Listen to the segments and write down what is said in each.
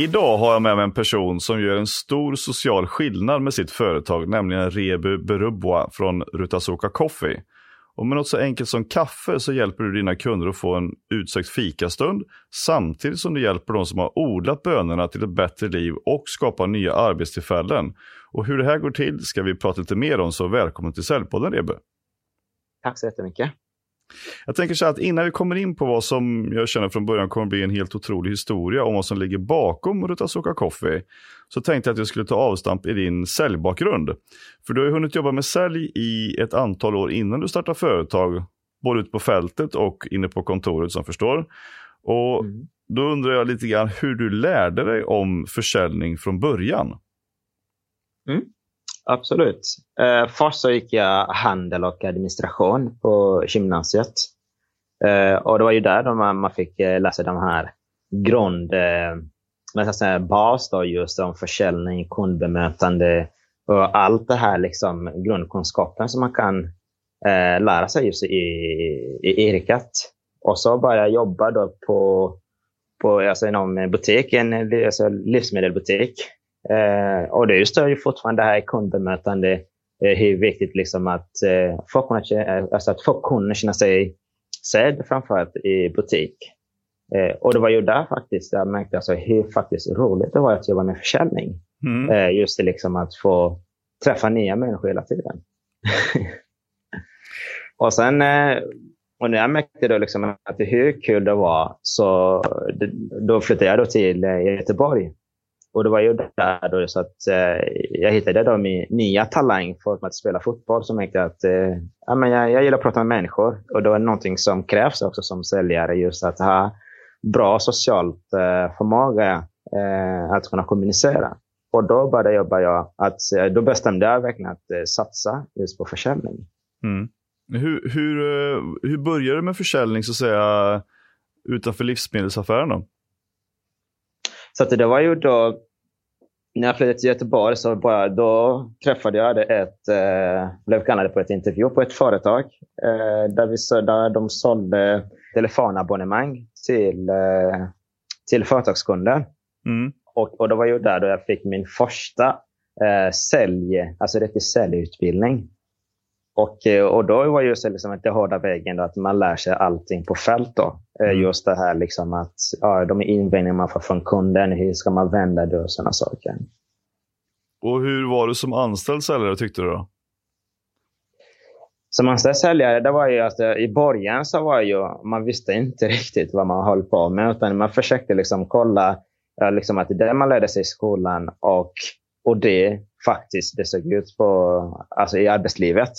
Idag har jag med mig en person som gör en stor social skillnad med sitt företag, nämligen Rebu Berubwa från Rutasoka Coffee. Och med något så enkelt som kaffe så hjälper du dina kunder att få en utsökt fikastund samtidigt som du hjälper de som har odlat bönorna till ett bättre liv och skapar nya arbetstillfällen. Och hur det här går till ska vi prata lite mer om, så välkommen till Säljpodden Rebe. Tack så jättemycket. Jag tänker så att innan vi kommer in på vad som jag känner från början kommer bli en helt otrolig historia om vad som ligger bakom Rutasoka Coffee, så tänkte jag att jag skulle ta avstamp i din säljbakgrund. För du har ju hunnit jobba med sälj i ett antal år innan du startar företag, både ute på fältet och inne på kontoret som förstår. Och mm. då undrar jag lite grann hur du lärde dig om försäljning från början. Mm. Absolut. Eh, först så gick jag handel och administration på gymnasiet. Eh, och det var ju där man, man fick eh, läsa de här grund, eh, säga, bas då, just om försäljning, kundbemötande och allt det här liksom grundkunskapen som man kan eh, lära sig just i, i yrket. Och så började jag jobba då på, på alltså inom butiken, alltså livsmedelsbutik. Eh, och det stör ju fortfarande det här kundbemötande, eh, hur viktigt liksom att, eh, folk kunna, eh, alltså att folk kunna känna sig sedd framförallt i butik. Eh, och det var ju där faktiskt jag märkte alltså hur faktiskt roligt det var att jobba med försäljning. Mm. Eh, just det liksom att få träffa nya människor hela tiden. och sen eh, och när jag märkte då liksom att hur kul det var så då flyttade jag då till Göteborg och det var ju där då så att eh, jag hittade då min nya talang för att spela fotboll som märkte att eh, ja, men jag, jag gillar att prata med människor. Och det är någonting som krävs också som säljare, just att ha bra socialt eh, förmåga eh, att kunna kommunicera. Och då började jobba jag att, eh, då bestämde jag verkligen att eh, satsa just på försäljning. Mm. Hur, hur, eh, hur började du med försäljning så att säga utanför livsmedelsaffären då? Så att det var ju då, när jag flyttade till Göteborg så bara, då träffade jag ett, eh, blev kallad på ett intervju på ett företag eh, där, vi, där de sålde telefonabonnemang till, eh, till företagskunder. Mm. Och, och det var ju där då jag fick min första eh, sälj, alltså riktig säljutbildning. Och, eh, och då var just liksom det hårda vägen då, att man lär sig allting på fält. Då. Eh, mm. Just det här liksom att ja, de invändningar man får från kunden, hur ska man vända det och sådana saker. Och hur var du som anställd säljare tyckte du då? Som anställd säljare, det var ju att i början så var ju, man visste inte riktigt vad man höll på med. Utan man försökte liksom kolla liksom att det man lärde sig i skolan och, och det faktiskt det såg ut på, alltså i arbetslivet.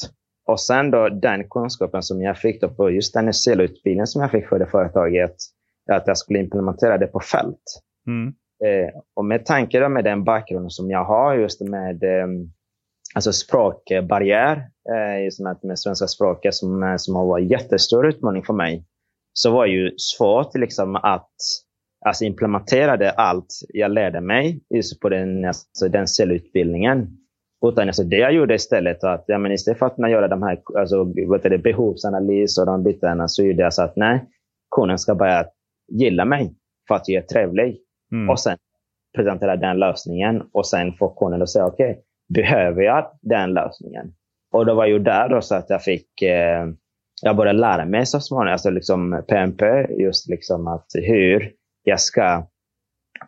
Och sen då den kunskapen som jag fick då på just den SL-utbildningen som jag fick för det företaget, att jag skulle implementera det på fält. Mm. Eh, och med tanke då med den bakgrunden som jag har just med eh, alltså språkbarriär, eh, just med, med svenska språket som, som har varit en jättestor utmaning för mig, så var det ju svårt liksom att alltså implementera det allt jag lärde mig just på den, alltså den cellutbildningen utan alltså det jag gjorde istället att ja, men istället för att göra de här alltså, vad det, behovsanalys och de bitarna så gjorde jag så att nej, kunden ska börja gilla mig för att jag är trevlig. Mm. Och sen presentera den lösningen och sen få kunden att säga okej, okay, behöver jag den lösningen? Och det var ju där då så att jag fick eh, jag började lära mig så småningom, alltså liksom PMP, just liksom att hur jag ska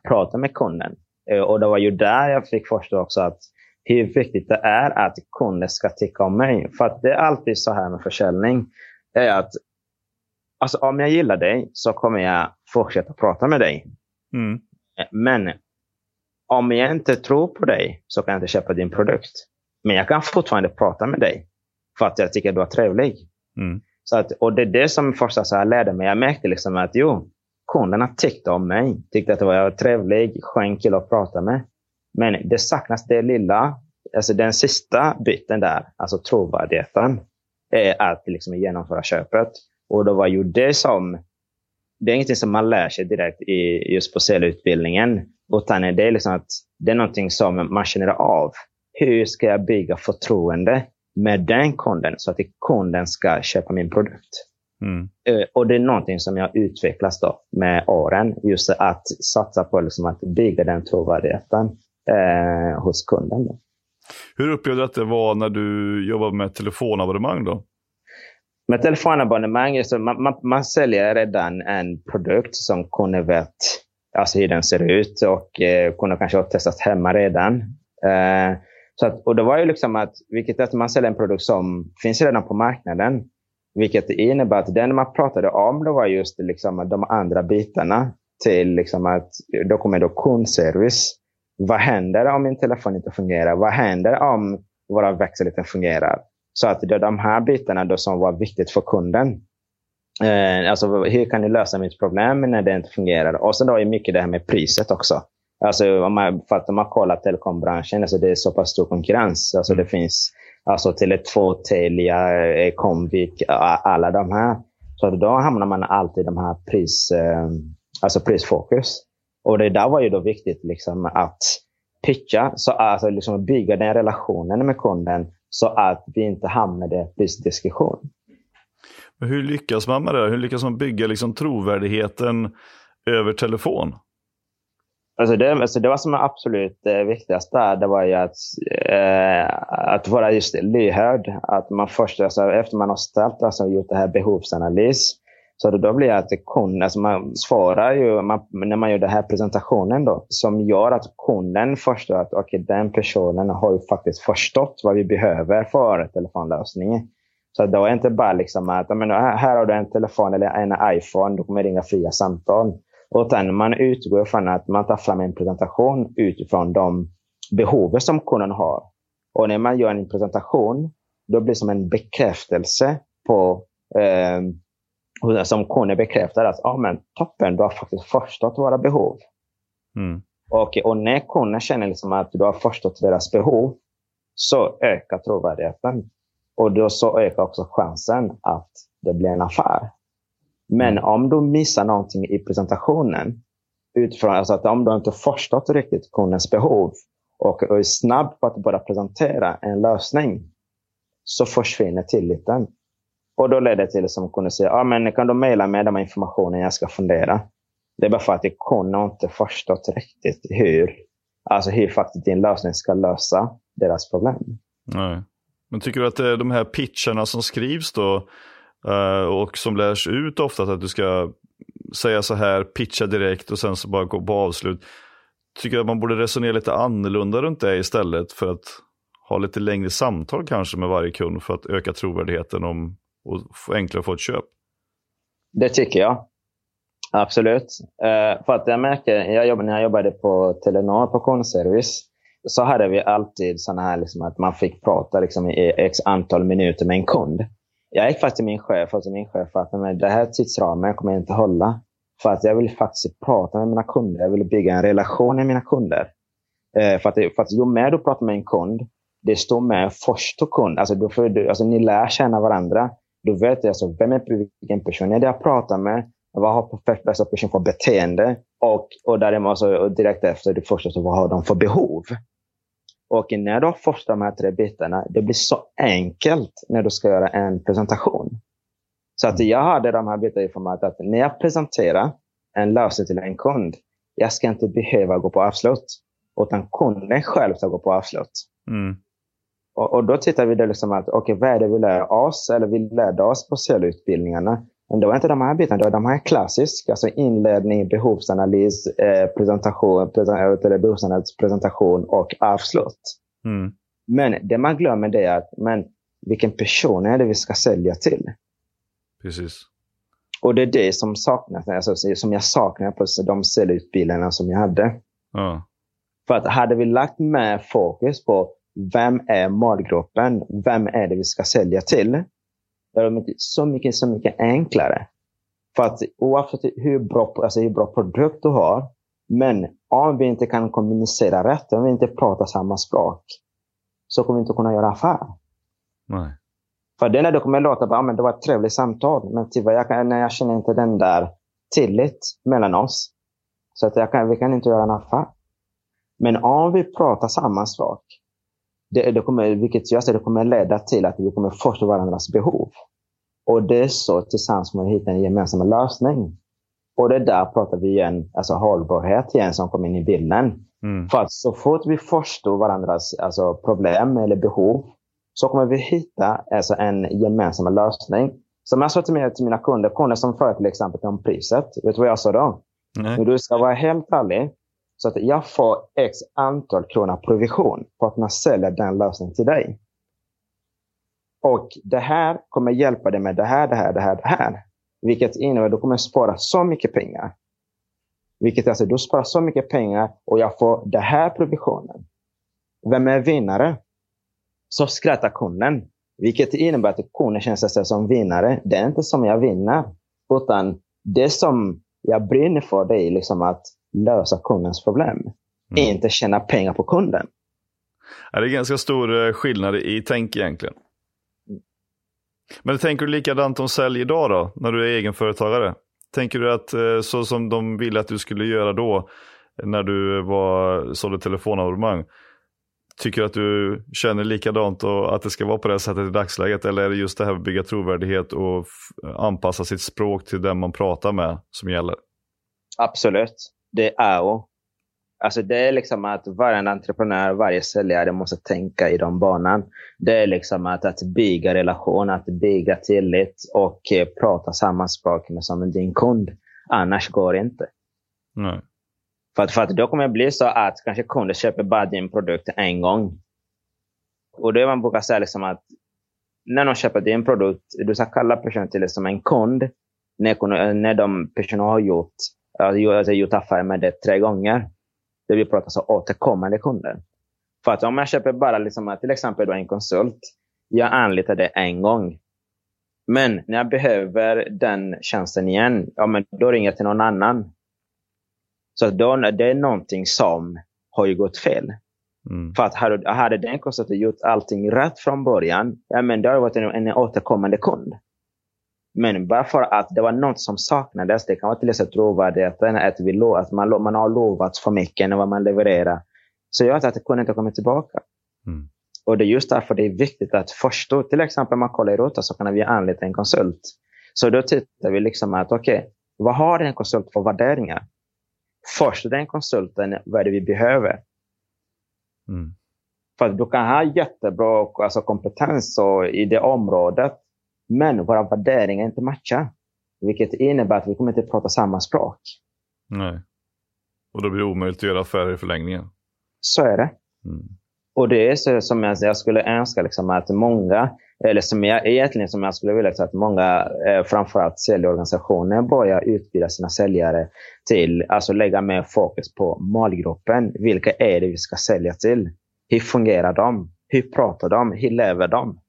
prata med kunden. Eh, och det var ju där jag fick förstå också att hur viktigt det är att kunden ska tycka om mig. För att det är alltid så här med försäljning. är att alltså, Om jag gillar dig så kommer jag fortsätta prata med dig. Mm. Men om jag inte tror på dig så kan jag inte köpa din produkt. Men jag kan fortfarande prata med dig för att jag tycker att du är trevlig. Mm. Så att, och det är det som första så här lärde mig. Jag märkte liksom att jo, kunderna tyckte om mig. Tyckte att jag var trevlig, skön kille att prata med. Men det saknas det lilla, alltså den sista biten där, alltså trovärdigheten, är att liksom genomföra köpet. Och det var ju det som, det är ingenting som man lär sig direkt i, just på säljutbildningen, utan det är liksom att det är någonting som man känner av. Hur ska jag bygga förtroende med den kunden så att kunden ska köpa min produkt? Mm. Uh, och det är någonting som jag utvecklats då med åren. Just att satsa på liksom att bygga den trovärdigheten uh, hos kunden. Då. Hur upplevde du att det var när du jobbade med telefonabonnemang då? Med telefonabonnemang, så man, man, man säljer redan en produkt som kunden vet alltså hur den ser ut och eh, kunden kanske har testat hemma redan. Eh, så att, och det var ju liksom att, vilket att man säljer en produkt som finns redan på marknaden. Vilket innebär att den man pratade om det var just liksom de andra bitarna till liksom att då kommer då kundservice. Vad händer om min telefon inte fungerar? Vad händer om våra växel inte fungerar? Så att det är de här bitarna då som var viktigt för kunden. Eh, alltså, hur kan ni lösa mitt problem när det inte fungerar? Och sen då är mycket det här med priset också. Alltså, om man, för att om man kollar telekombranschen, alltså det är så pass stor konkurrens. Alltså, det finns alltså, Tele2, Telia, eh, Comvik, alla de här. Så då hamnar man alltid i de här pris, eh, alltså prisfokus. Och det där var ju då viktigt liksom, att pitcha, så, alltså, liksom bygga den relationen med kunden så att vi inte hamnar i prisdiskussion. Men hur lyckas man med det? Hur lyckas man bygga liksom trovärdigheten över telefon? Alltså det, alltså det var som är absolut eh, viktigast där, det var ju att, eh, att vara just lyhörd. Att man först, alltså, efter man har ställt, alltså gjort det här behovsanalys, så då blir det att kunden, alltså man svarar ju man, när man gör den här presentationen då, som gör att kunden förstår att okay, den personen har ju faktiskt förstått vad vi behöver för telefonlösningen. Så då är det inte bara liksom att men, här har du en telefon eller en iPhone, du kommer ringa fria samtal. Utan man utgår från att man tar fram en presentation utifrån de behov som kunden har. Och när man gör en presentation, då blir det som en bekräftelse på eh, som kunden bekräftar att ah, men, toppen, du har faktiskt förstått våra behov. Mm. Och, och när kunden känner liksom att du har förstått deras behov så ökar trovärdigheten. Och då så ökar också chansen att det blir en affär. Men mm. om du missar någonting i presentationen, utifrån, alltså att om du inte förstått riktigt kundens behov och är snabb på att bara presentera en lösning, så försvinner tilliten. Och då leder det till som kunden säger, ah, men kan du mejla mig den informationen jag ska fundera. Det är bara för att kunden inte förstått riktigt hur, alltså hur faktiskt din lösning ska lösa deras problem. Nej. Men tycker du att eh, de här pitcherna som skrivs då eh, och som lärs ut ofta att du ska säga så här, pitcha direkt och sen så bara gå på avslut. Tycker du att man borde resonera lite annorlunda runt det istället för att ha lite längre samtal kanske med varje kund för att öka trovärdigheten om, och enklare att få ett köp? Det tycker jag. Absolut. Uh, för att jag märker, jag jobb, när jag jobbade på Telenor på kundservice, så hade vi alltid sådana här liksom, att man fick prata liksom, i x antal minuter med en kund. Jag gick faktiskt till min chef och till min chef att men, det här tidsramen kommer jag inte hålla. För att jag vill faktiskt prata med mina kunder. Jag vill bygga en relation med mina kunder. Uh, för, att, för att ju mer du pratar med en kund, desto mer förstår kund. Alltså, du får, alltså, ni lär känna varandra. Du vet alltså, vem är vilken person är det jag pratar med? Vad har dessa alltså, person för beteende? Och, och, däremot, alltså, och direkt efter, det första, så vad har de för behov? Och när du har fått de här tre bitarna, det blir så enkelt när du ska göra en presentation. Så att jag hade de här bitarna i format att när jag presenterar en lösning till en kund, jag ska inte behöva gå på avslut. Utan kunden själv ska gå på avslut. Mm. Och, och, då tittar vi det liksom att, okej, okay, vad är det vi lär oss? Eller vi lärde oss på säljutbildningarna. Men det var inte de här bitarna, det var de här klassiska. Alltså inledning, behovsanalys, eh, presentation, present, behovsanalys, presentation och avslut. Mm. Men det man glömmer det är att men, vilken person är det vi ska sälja till? Precis. Och det är det som saknas, alltså, som jag saknar på de säljutbildningarna som jag hade. Ja. För att hade vi lagt mer fokus på vem är målgruppen? Vem är det vi ska sälja till? är de så mycket, så mycket enklare. För att oavsett hur bra, alltså hur bra produkt du har, men om vi inte kan kommunicera rätt, om vi inte pratar samma språk, så kommer vi inte kunna göra affär. Nej. För det när det kommer låta bara, men det var ett trevligt samtal, men tyvärr, jag, kan, jag känner inte den där tillit mellan oss. Så att jag kan, vi kan inte göra en affär. Men om vi pratar samma språk, det, det kommer, vilket jag säger, det kommer leda till att vi kommer förstå varandras behov. Och det är så tillsammans med att hitta en gemensam lösning. Och det där pratar vi igen, alltså hållbarhet igen som kommer in i bilden. Mm. För att så fort vi förstår varandras alltså, problem eller behov så kommer vi hitta alltså, en gemensam lösning. Som jag sa till, mig, till mina kunder, kunder som för till exempel om priset. Vet du vad jag sa då? Nej. Men du ska vara helt ärlig. Så att jag får x antal kronor provision på att man säljer den lösningen till dig. Och det här kommer hjälpa dig med det här, det här, det här, det här. Vilket innebär att du kommer spara så mycket pengar. Vilket alltså, du sparar så mycket pengar och jag får den här provisionen. Vem är vinnare? Så skrattar kunden. Vilket innebär att kunden känner sig som vinnare. Det är inte som jag vinner. Utan det som jag brinner för det är liksom att lösa kundens problem. Mm. Inte tjäna pengar på kunden. det är ganska stor eh, skillnad i tänk egentligen. Men tänker du likadant om sälj idag då, när du är egenföretagare? Tänker du att eh, så som de ville att du skulle göra då, när du var, sålde telefonabonnemang, tycker du att du känner likadant och att det ska vara på det sättet i dagsläget? Eller är det just det här att bygga trovärdighet och anpassa sitt språk till den man pratar med som gäller? Absolut, det är och Alltså det är liksom att varje entreprenör, varje säljare måste tänka i de banan. Det är liksom att, att bygga relation, att bygga tillit och eh, prata samma språk med som din kund. Annars går det inte. Nej. För att, för att då kommer det bli så att kanske kunden köper bara din produkt en gång. Och det man brukar säga liksom att när de köper din produkt, du ska kalla personen till som en kund när, när de personerna har gjort, alltså, gjort affärer med dig tre gånger där vi pratar om återkommande kunder. För att om jag köper bara liksom, till exempel en konsult, jag anlitar det en gång. Men när jag behöver den tjänsten igen, ja, men då ringer jag till någon annan. Så då, det är någonting som har gått fel. Mm. För att hade, hade den konsulten gjort allting rätt från början, ja, men då hade det varit en, en återkommande kund. Men bara för att det var något som saknades, det kan vara till exempel trovärdigheten, att, vi lo, att man, man har lovat för mycket än vad man levererar. Så gör att kunden inte kommer tillbaka. Mm. Och det är just därför det är viktigt att förstå, till exempel om man kollar i Rota så kan vi anlita en konsult. Så då tittar vi liksom att okej, okay, vad har en konsult för värderingar? Först den konsulten, vad är det vi behöver? Mm. För att du kan ha jättebra alltså, kompetens i det området, men våra värderingar inte matchar. Vilket innebär att vi kommer inte prata samma språk. Nej. Och då blir det omöjligt att göra affärer i förlängningen. Så är det. Mm. Och det är så som jag, jag skulle önska liksom att många, eller som jag egentligen som jag skulle vilja att många, eh, framförallt säljorganisationer, börjar utbilda sina säljare till, alltså lägga mer fokus på målgruppen. Vilka är det vi ska sälja till? Hur fungerar de? Hur pratar de? Hur lever de?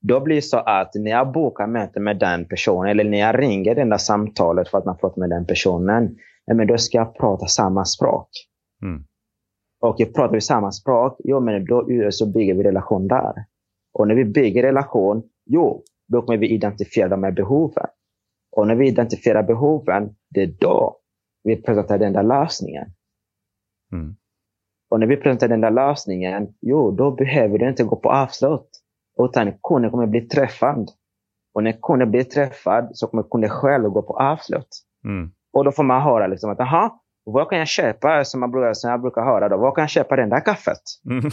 Då blir det så att när jag bokar möte med den personen eller när jag ringer det där samtalet för att man pratar med den personen, men då ska jag prata samma språk. Mm. Och pratar vi samma språk, jo, men då så bygger vi relation där. Och när vi bygger relation, jo, då kommer vi identifiera de här behoven. Och när vi identifierar behoven, det är då vi presenterar den där lösningen. Mm. Och när vi presenterar den där lösningen, jo, då behöver du inte gå på avslut. Utan kunden kommer bli träffad. Och när kunden blir träffad så kommer kunden själv gå på avslut. Mm. Och då får man höra liksom att, jaha, vad kan jag köpa? Som, man brukar, som jag brukar höra då. Vad kan jag köpa den där kaffet? Mm.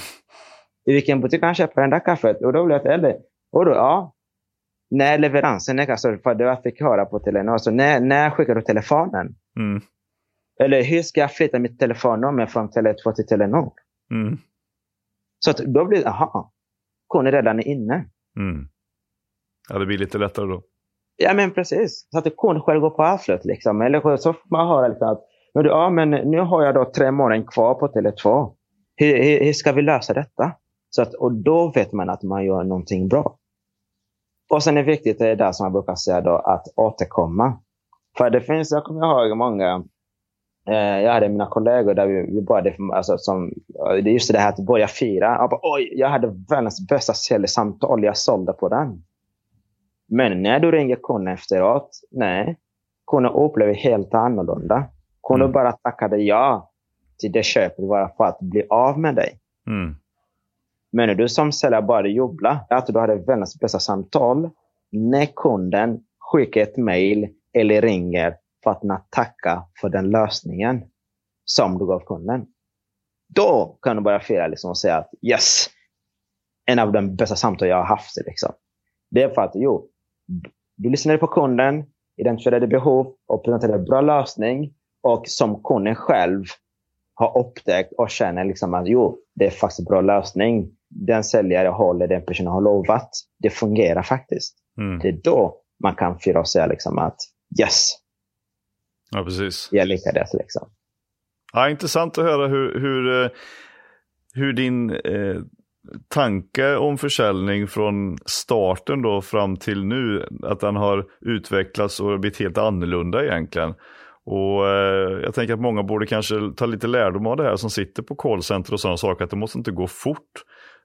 I vilken butik kan jag köpa den där kaffet? Och då blir det, eller, och då, ja. När leveransen är, alltså, för det jag fick höra på Telenor, alltså, när, när skickar du telefonen? Mm. Eller hur ska jag flytta mitt telefonnummer från Tele2 till Telenor? Mm. Så att då blir det, aha, kunden redan är inne. Mm. Ja, det blir lite lättare då. Ja, men precis. Så att kunden själv går på avslut. Liksom. Eller så får man höra liksom att men du, ja, men nu har jag då tre månader kvar på Tele2. Hur, hur, hur, ska vi lösa detta? Så att, och då vet man att man gör någonting bra. Och sen är det viktigt, det är där som man brukar säga då, att återkomma. För det finns, jag kommer ihåg många Eh, jag hade mina kollegor där vi, vi började, alltså, som, är just det här att börja fira. Jag, bara, Oj, jag hade världens bästa säljsamtal, jag sålde på den. Men när du ringer kunden efteråt, nej. Kunden upplever helt annorlunda. Kunden mm. bara tackade ja till det köpet bara för att bli av med dig. Mm. Men du som säljare bara jublar, att du hade världens bästa samtal, när kunden skickar ett mail eller ringer för att tacka för den lösningen som du gav kunden. Då kan du börja fira liksom och säga att yes, en av de bästa samtal jag har haft. Liksom. Det är för att jo, du lyssnade på kunden, identifierade behov och presenterade en bra lösning. Och som kunden själv har upptäckt och känner liksom att jo, det är faktiskt en bra lösning. Den säljare håller den personen har lovat. Det fungerar faktiskt. Mm. Det är då man kan fira och säga liksom att yes. Ja, precis. Jag lyckades liksom. Ja, intressant att höra hur, hur, eh, hur din eh, tanke om försäljning från starten då fram till nu, att den har utvecklats och blivit helt annorlunda egentligen. Och eh, jag tänker att många borde kanske ta lite lärdom av det här som sitter på callcenter och sådana saker, att det måste inte gå fort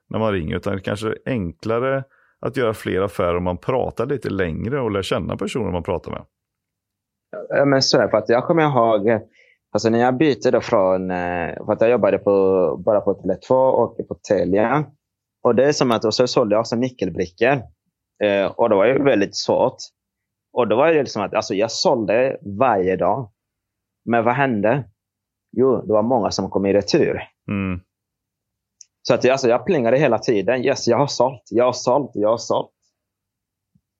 när man ringer, utan det kanske är enklare att göra fler affärer om man pratar lite längre och lär känna personer man pratar med. Ja, men så är för att jag kommer ihåg Alltså när jag bytte då från, eh, för att jag jobbade på, bara på Tele2 och på Telia. Och det är som att, och så sålde jag också nyckelbrickor. Eh, och det var ju väldigt svårt. Och då var det liksom att alltså jag sålde varje dag. Men vad hände? Jo, det var många som kom i retur. Mm. Så att alltså, jag plingade hela tiden. Yes, jag har sålt, jag har sålt, jag har sålt.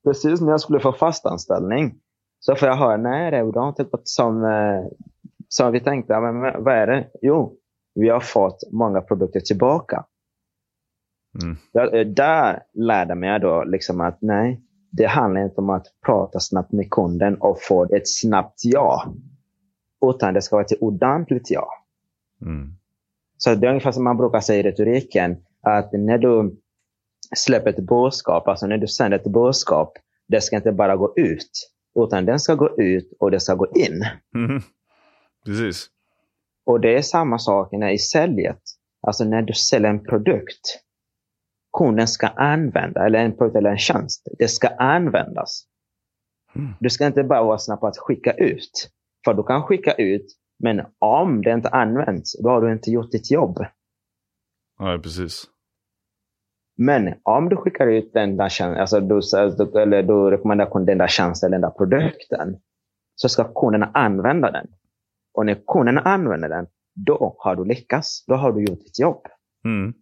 Precis när jag skulle få fast anställning så får jag höra, nej det har inte gått som, eh, så vi tänkte, men vad är det? Jo, vi har fått många produkter tillbaka. Mm. Jag, eh, där lärde mig då liksom att nej, det handlar inte om att prata snabbt med kunden och få ett snabbt ja. Utan det ska vara ett ordentligt ja. Mm. Så det är ungefär som man brukar säga i retoriken. Att när du släpper ett budskap, alltså när du sänder ett budskap, det ska inte bara gå ut. Utan den ska gå ut och det ska gå in. Mm. Precis. Och det är samma sak när i säljet. Alltså när du säljer en produkt. Kunden ska använda, eller en produkt eller en tjänst. Det ska användas. Mm. Du ska inte bara vara snabb på att skicka ut. För du kan skicka ut, men om det inte används, då har du inte gjort ditt jobb. Nej, precis. Men om du skickar ut den där tjänsten, alltså, alltså du, eller du rekommenderar kunden den där tjänsten den där produkten, så ska kunderna använda den. Och när kunderna använder den, då har du lyckats. Då har du gjort ditt jobb. Mm.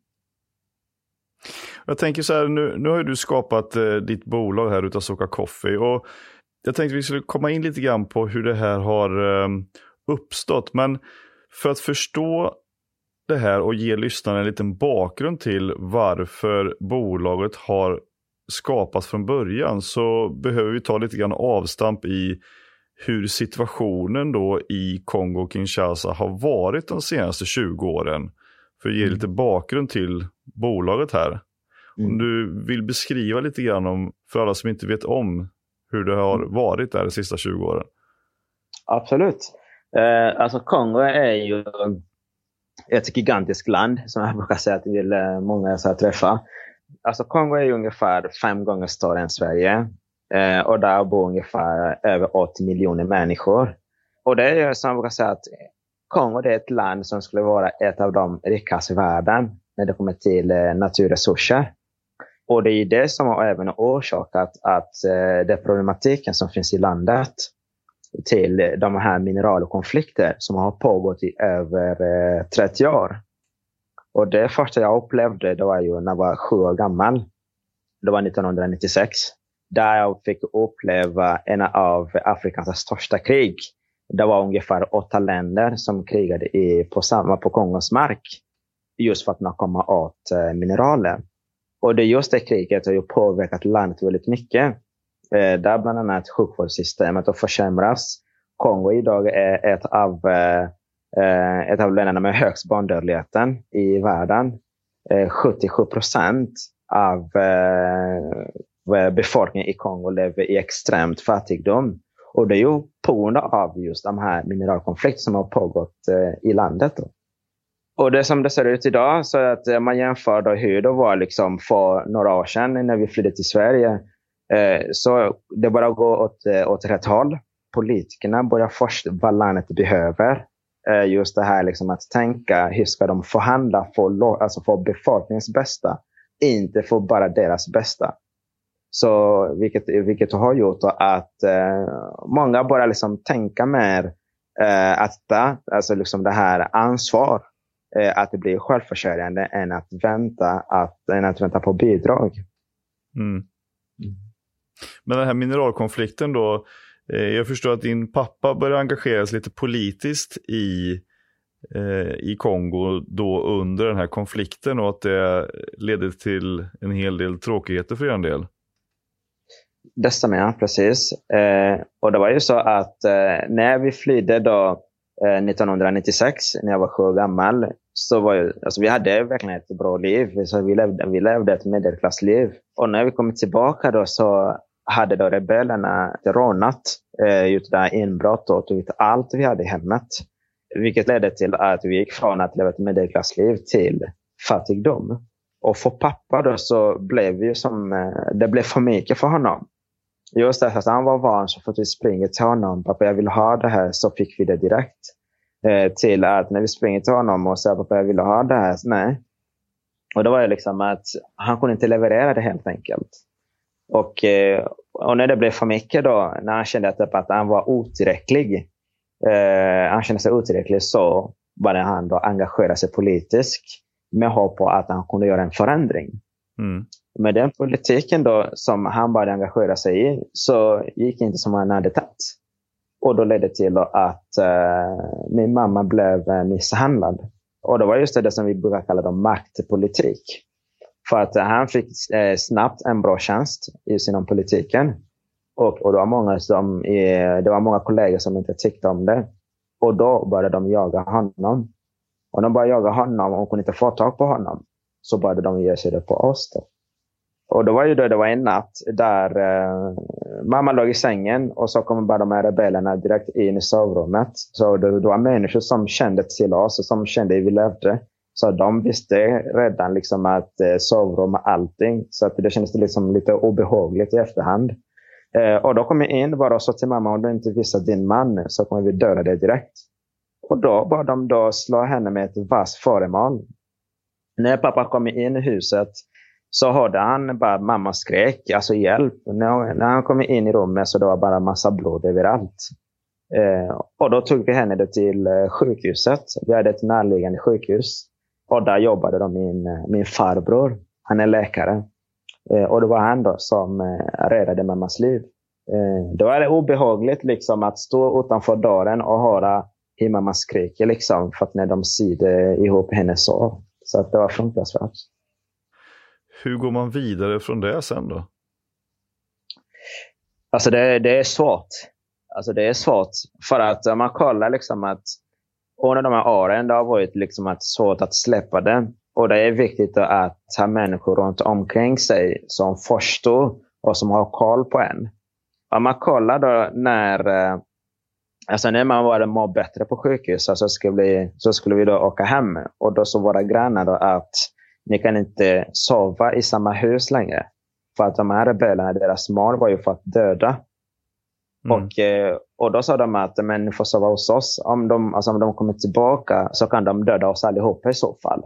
Jag tänker så här, nu, nu har du skapat eh, ditt bolag här utav Soka Coffee. Och jag tänkte vi skulle komma in lite grann på hur det här har eh, uppstått. Men för att förstå det här och ge lyssnarna en liten bakgrund till varför bolaget har skapats från början så behöver vi ta lite grann avstamp i hur situationen då i Kongo-Kinshasa har varit de senaste 20 åren. För att ge mm. lite bakgrund till bolaget här. Mm. Om du vill beskriva lite grann om, för alla som inte vet om, hur det har mm. varit där de sista 20 åren. Absolut. Eh, alltså Kongo är ju ett gigantiskt land som jag brukar säga till eh, många jag träffar. Alltså Kongo är ungefär fem gånger större än Sverige. Eh, och där bor ungefär över 80 miljoner människor. Och det är som jag brukar säga att Kongo är ett land som skulle vara ett av de rikaste i världen när det kommer till eh, naturresurser. Och det är det som har även orsakat att eh, den problematiken som finns i landet till de här mineralkonflikter som har pågått i över eh, 30 år. Och det första jag upplevde det var ju när jag var sju år gammal. Det var 1996 där jag fick uppleva en av Afrikas största krig. Det var ungefär åtta länder som krigade i, på, samma, på Kongos mark just för att komma åt eh, mineraler. Och det just det kriget har ju påverkat landet väldigt mycket. Eh, där bland annat sjukvårdssystemet har försämrats. Kongo idag är ett av, eh, eh ett av länderna med högst barndödligheten i världen. Eh, 77 procent av eh, eh, befolkningen i Kongo lever i extremt fattigdom. Och det är ju på grund av just de här mineralkonflikterna som har pågått eh, i landet. Då. Och det som det ser ut idag, så att eh, man jämför då hur det var liksom för några år sedan när vi flydde till Sverige. Eh, så det börjar gå åt, eh, åt rätt håll. Politikerna börjar först vad landet behöver. Eh, just det här liksom att tänka hur ska de förhandla för, alltså för befolkningens bästa. Inte för bara deras bästa. Så, vilket, vilket har gjort att eh, många börjar liksom tänka mer eh, att ta alltså liksom det här ansvar eh, att blir självförsörjande än att vänta, att, än att vänta på bidrag. Mm. Men den här mineralkonflikten då, eh, jag förstår att din pappa började engagera sig lite politiskt i, eh, i Kongo då under den här konflikten och att det ledde till en hel del tråkigheter för er del. Det stämmer, ja, precis. Eh, och det var ju så att eh, när vi flydde då, eh, 1996, när jag var sju år gammal, så var ju, alltså vi hade verkligen ett bra liv. Så vi, levde, vi levde ett medelklassliv. Och när vi kom tillbaka då så hade då rebellerna rånat, eh, gjort inbrott och tagit allt vi hade i hemmet. Vilket ledde till att vi gick från att leva ett medelklassliv till fattigdom. Och för pappa då så blev det som, eh, det blev för mycket för honom. Just därför att han var van så fort vi springer till honom, pappa jag vill ha det här, så fick vi det direkt. Eh, till att när vi springer till honom och säger pappa jag vill ha det här, nej. Och då var det liksom att han kunde inte leverera det helt enkelt. Och, eh, och när det blev för mycket då, när han kände att, typ att han var otillräcklig, eh, han kände sig otillräcklig så började han då engagera sig politiskt med hopp på att han kunde göra en förändring. Mm. Med den politiken då som han började engagera sig i så gick det inte som han hade tänkt. Och då ledde till att uh, min mamma blev misshandlad. Och det var just det som vi brukar kalla då maktpolitik. För att han fick eh, snabbt en bra tjänst just inom politiken. Och, och det, var många som, eh, det var många kollegor som inte tyckte om det. Och då började de jaga honom. Och de började jaga honom och kunde inte få tag på honom. Så började de ge sig det på oss. Då. Och då var ju då, det var en natt där eh, mamma låg i sängen och så kom bara de här rebellerna direkt in i sovrummet. Så det, det var människor som kände till oss och som kände hur vi levde. Så de visste redan liksom att eh, sovrum och allting. Så att det kändes liksom lite obehagligt i efterhand. Eh, och då kom jag in bara och sa till mamma om du inte visar din man så kommer vi döda dig direkt. Och då bad de då slå henne med ett vasst föremål. När pappa kom in i huset så hörde han bara mamma skrek, alltså hjälp. När, när han kom in i rummet så det var bara massa blod överallt. Eh, och då tog vi henne till eh, sjukhuset. Vi hade ett närliggande sjukhus. Och där jobbade då min, eh, min farbror. Han är läkare. Eh, och det var han då som eh, räddade mammas liv. Eh, det var obehagligt liksom att stå utanför dörren och höra hur mamma skriker liksom, för att när de sydde ihop hennes sår. Så att det var fruktansvärt. Hur går man vidare från det sen då? Alltså det, det är svårt. Alltså det är svårt. För att om man kollar liksom att under de här åren det har varit liksom att svårt att släppa det. Och det är viktigt att ha människor runt omkring sig som förstår och som har koll på en. Om man kollar då när, eh, alltså när man var må bättre på sjukhus så skulle, vi, så skulle vi då åka hem. Och då sa våra grannar då att ni kan inte sova i samma hus längre. För att de här rebellerna, deras mål var ju för att döda. Mm. Och, eh, och då sa de att men ni får sova hos oss. Om de, alltså om de kommer tillbaka så kan de döda oss allihopa i så fall.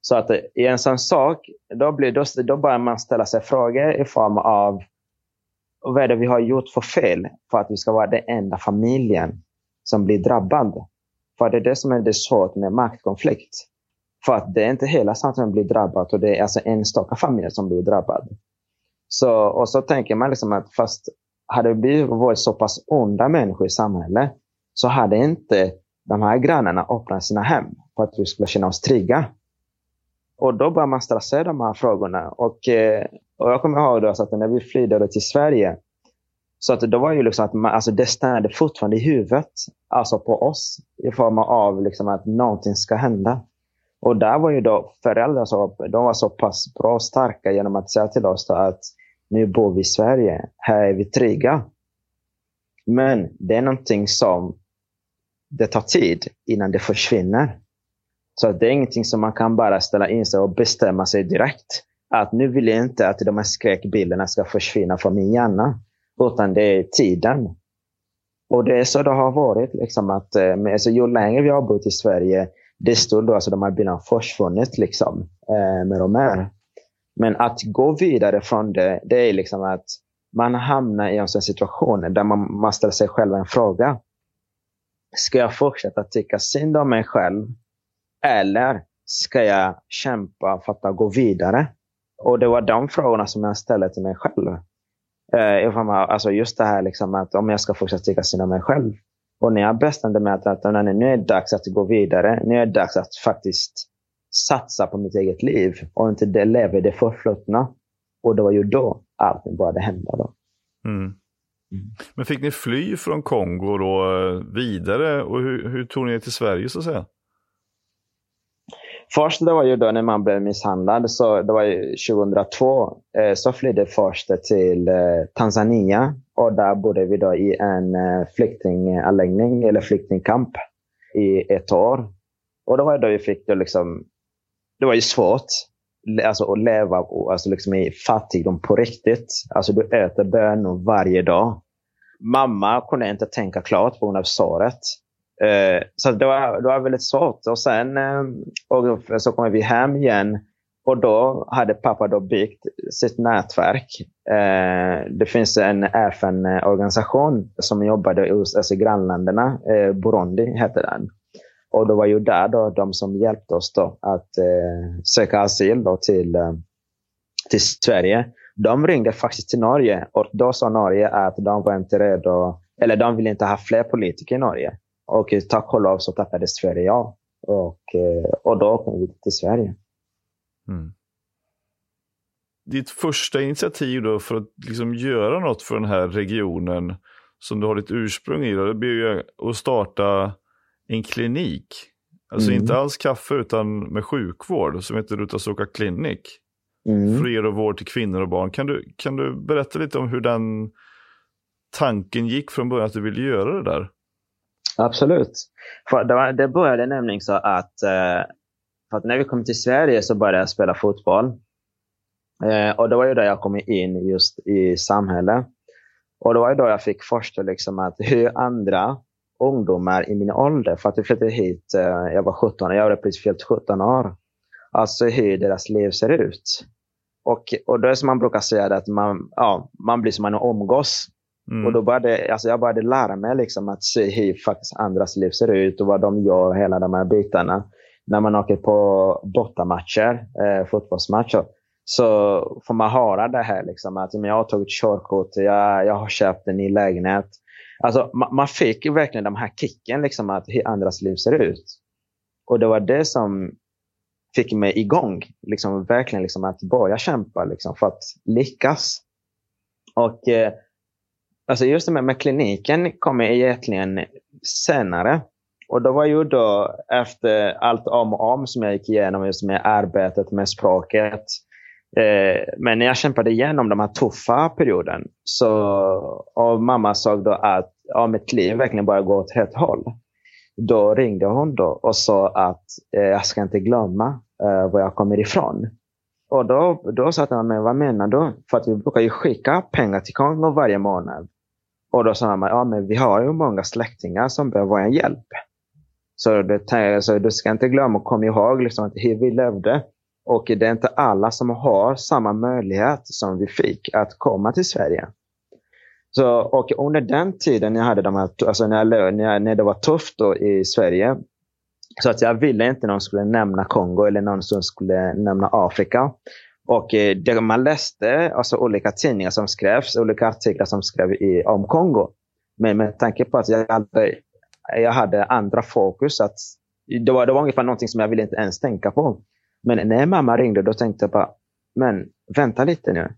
Så att eh, i en sån sak, då, blir, då, då börjar man ställa sig frågor i form av vad är det vi har gjort för fel för att vi ska vara den enda familjen som blir drabbad. För det är det som är det svårt med maktkonflikt. För att det är inte hela samhället som blir drabbat och det är alltså enstaka familjer som blir drabbad. Så, och så tänker man liksom att fast hade vi varit så pass onda människor i samhället så hade inte de här grannarna öppnat sina hem för att vi skulle känna oss trygga. Och då började man ställa sig de här frågorna. Och, eh, och jag kommer ihåg då, att när vi flydde till Sverige så att då var ju liksom att man, alltså det stannade fortfarande i huvudet, alltså på oss, i form av liksom att någonting ska hända. Och där var ju då föräldrar så, de var så pass bra och starka genom att säga till oss att nu bor vi i Sverige, här är vi trygga. Men det är någonting som det tar tid innan det försvinner. Så det är ingenting som man kan bara ställa in sig och bestämma sig direkt. Att nu vill jag inte att de här skräckbilderna ska försvinna från min hjärna. Utan det är tiden. Och det är så det har varit. Liksom att, eh, men alltså, ju längre vi har bott i Sverige, desto då, alltså de här bilderna försvunnit liksom, eh, mer och mer. Men att gå vidare från det, det är liksom att man hamnar i en sån situation där man, man ställer sig själv en fråga. Ska jag fortsätta tycka synd om mig själv? Eller ska jag kämpa för att gå vidare? Och det var de frågorna som jag ställde till mig själv. Eh, alltså just det här liksom att om jag ska fortsätta tycka synd om mig själv. Och när jag bestämde mig att, att nu är det dags att gå vidare. Nu är det dags att faktiskt satsa på mitt eget liv och inte det leva i det förflutna. Och det var ju då allting började hända. Då. Mm. Mm. Men fick ni fly från Kongo då eh, vidare och hur, hur tog ni er till Sverige så att säga? Först det var ju då när man blev misshandlad, så det var 2002, eh, så flydde först till eh, Tanzania och där bodde vi då i en eh, flyktinganläggning eller flyktingkamp i ett år. Och det var då vi fick då liksom, det var ju svårt alltså, att leva alltså, liksom i fattigdom på riktigt. Alltså du äter bönor varje dag. Mamma kunde inte tänka klart på grund av såret. Eh, så det var, det var väldigt svårt. Och sen eh, och så kom vi hem igen. Och då hade pappa då byggt sitt nätverk. Eh, det finns en FN-organisation som jobbade i alltså grannländerna. Eh, Burundi heter den. Och det var ju där då de som hjälpte oss då att eh, söka asyl då till, eh, till Sverige. De ringde faktiskt till Norge och då sa Norge att de var inte redo, eller de ville inte ha fler politiker i Norge. Och tack och lov så tappade Sverige ja. Och, eh, och då kom vi till Sverige. Mm. Ditt första initiativ då för att liksom göra något för den här regionen som du har ditt ursprung i, då, det blir ju att starta en klinik. Alltså mm. inte alls kaffe utan med sjukvård som heter Rutasoka Clinic. Mm. För och vård till kvinnor och barn. Kan du, kan du berätta lite om hur den tanken gick från början att du ville göra det där? Absolut. För det började nämligen så att, eh, för att när vi kom till Sverige så började jag spela fotboll. Eh, och det var ju då jag kom in just i samhället. Och det var ju då jag fick förstå liksom att hur andra ungdomar i min ålder, för att jag flyttade hit, eh, jag var 17, jag var precis fyllt 17 år. Alltså hur deras liv ser ut. Och, och då är som man brukar säga att man, ja, man blir som man umgås. Mm. Och då började, alltså jag började lära mig liksom att se hur faktiskt andras liv ser ut och vad de gör, hela de här bitarna. När man åker på bortamatcher, eh, fotbollsmatcher, så får man höra det här. Liksom, att jag har tagit körkort, jag, jag har köpt en ny lägenhet. Alltså, man, fick fick verkligen den här kicken, liksom, att hur andras liv ser ut. Och det var det som fick mig igång. Liksom, verkligen liksom, att börja kämpa liksom, för att lyckas. Och eh, alltså just det med, med kliniken kom egentligen senare. Och det var ju då efter allt om och om som jag gick igenom just med arbetet med språket. Eh, men när jag kämpade igenom den här tuffa perioden så och mamma såg då att ja, mitt liv verkligen började gå åt rätt håll. Då ringde hon då och sa att eh, jag ska inte glömma eh, var jag kommer ifrån. Och då, då sa jag, men vad menar du? För att vi brukar ju skicka pengar till Kongo varje månad. Och då sa mamma, ja men vi har ju många släktingar som behöver vår hjälp. Så, det, så du ska inte glömma och kom ihåg liksom att hur vi levde. Och det är inte alla som har samma möjlighet som vi fick att komma till Sverige. Så, och under den tiden jag hade de här, alltså när, jag, när, när det var tufft i Sverige, så att jag ville inte någon skulle nämna Kongo eller någon som skulle nämna Afrika. Och eh, det man läste, alltså olika tidningar som skrevs, olika artiklar som skrevs i, om Kongo. Men med tanke på att jag hade, jag hade andra fokus, att det var, det var ungefär någonting som jag ville inte ens tänka på. Men när mamma ringde, då tänkte jag bara, men vänta lite nu.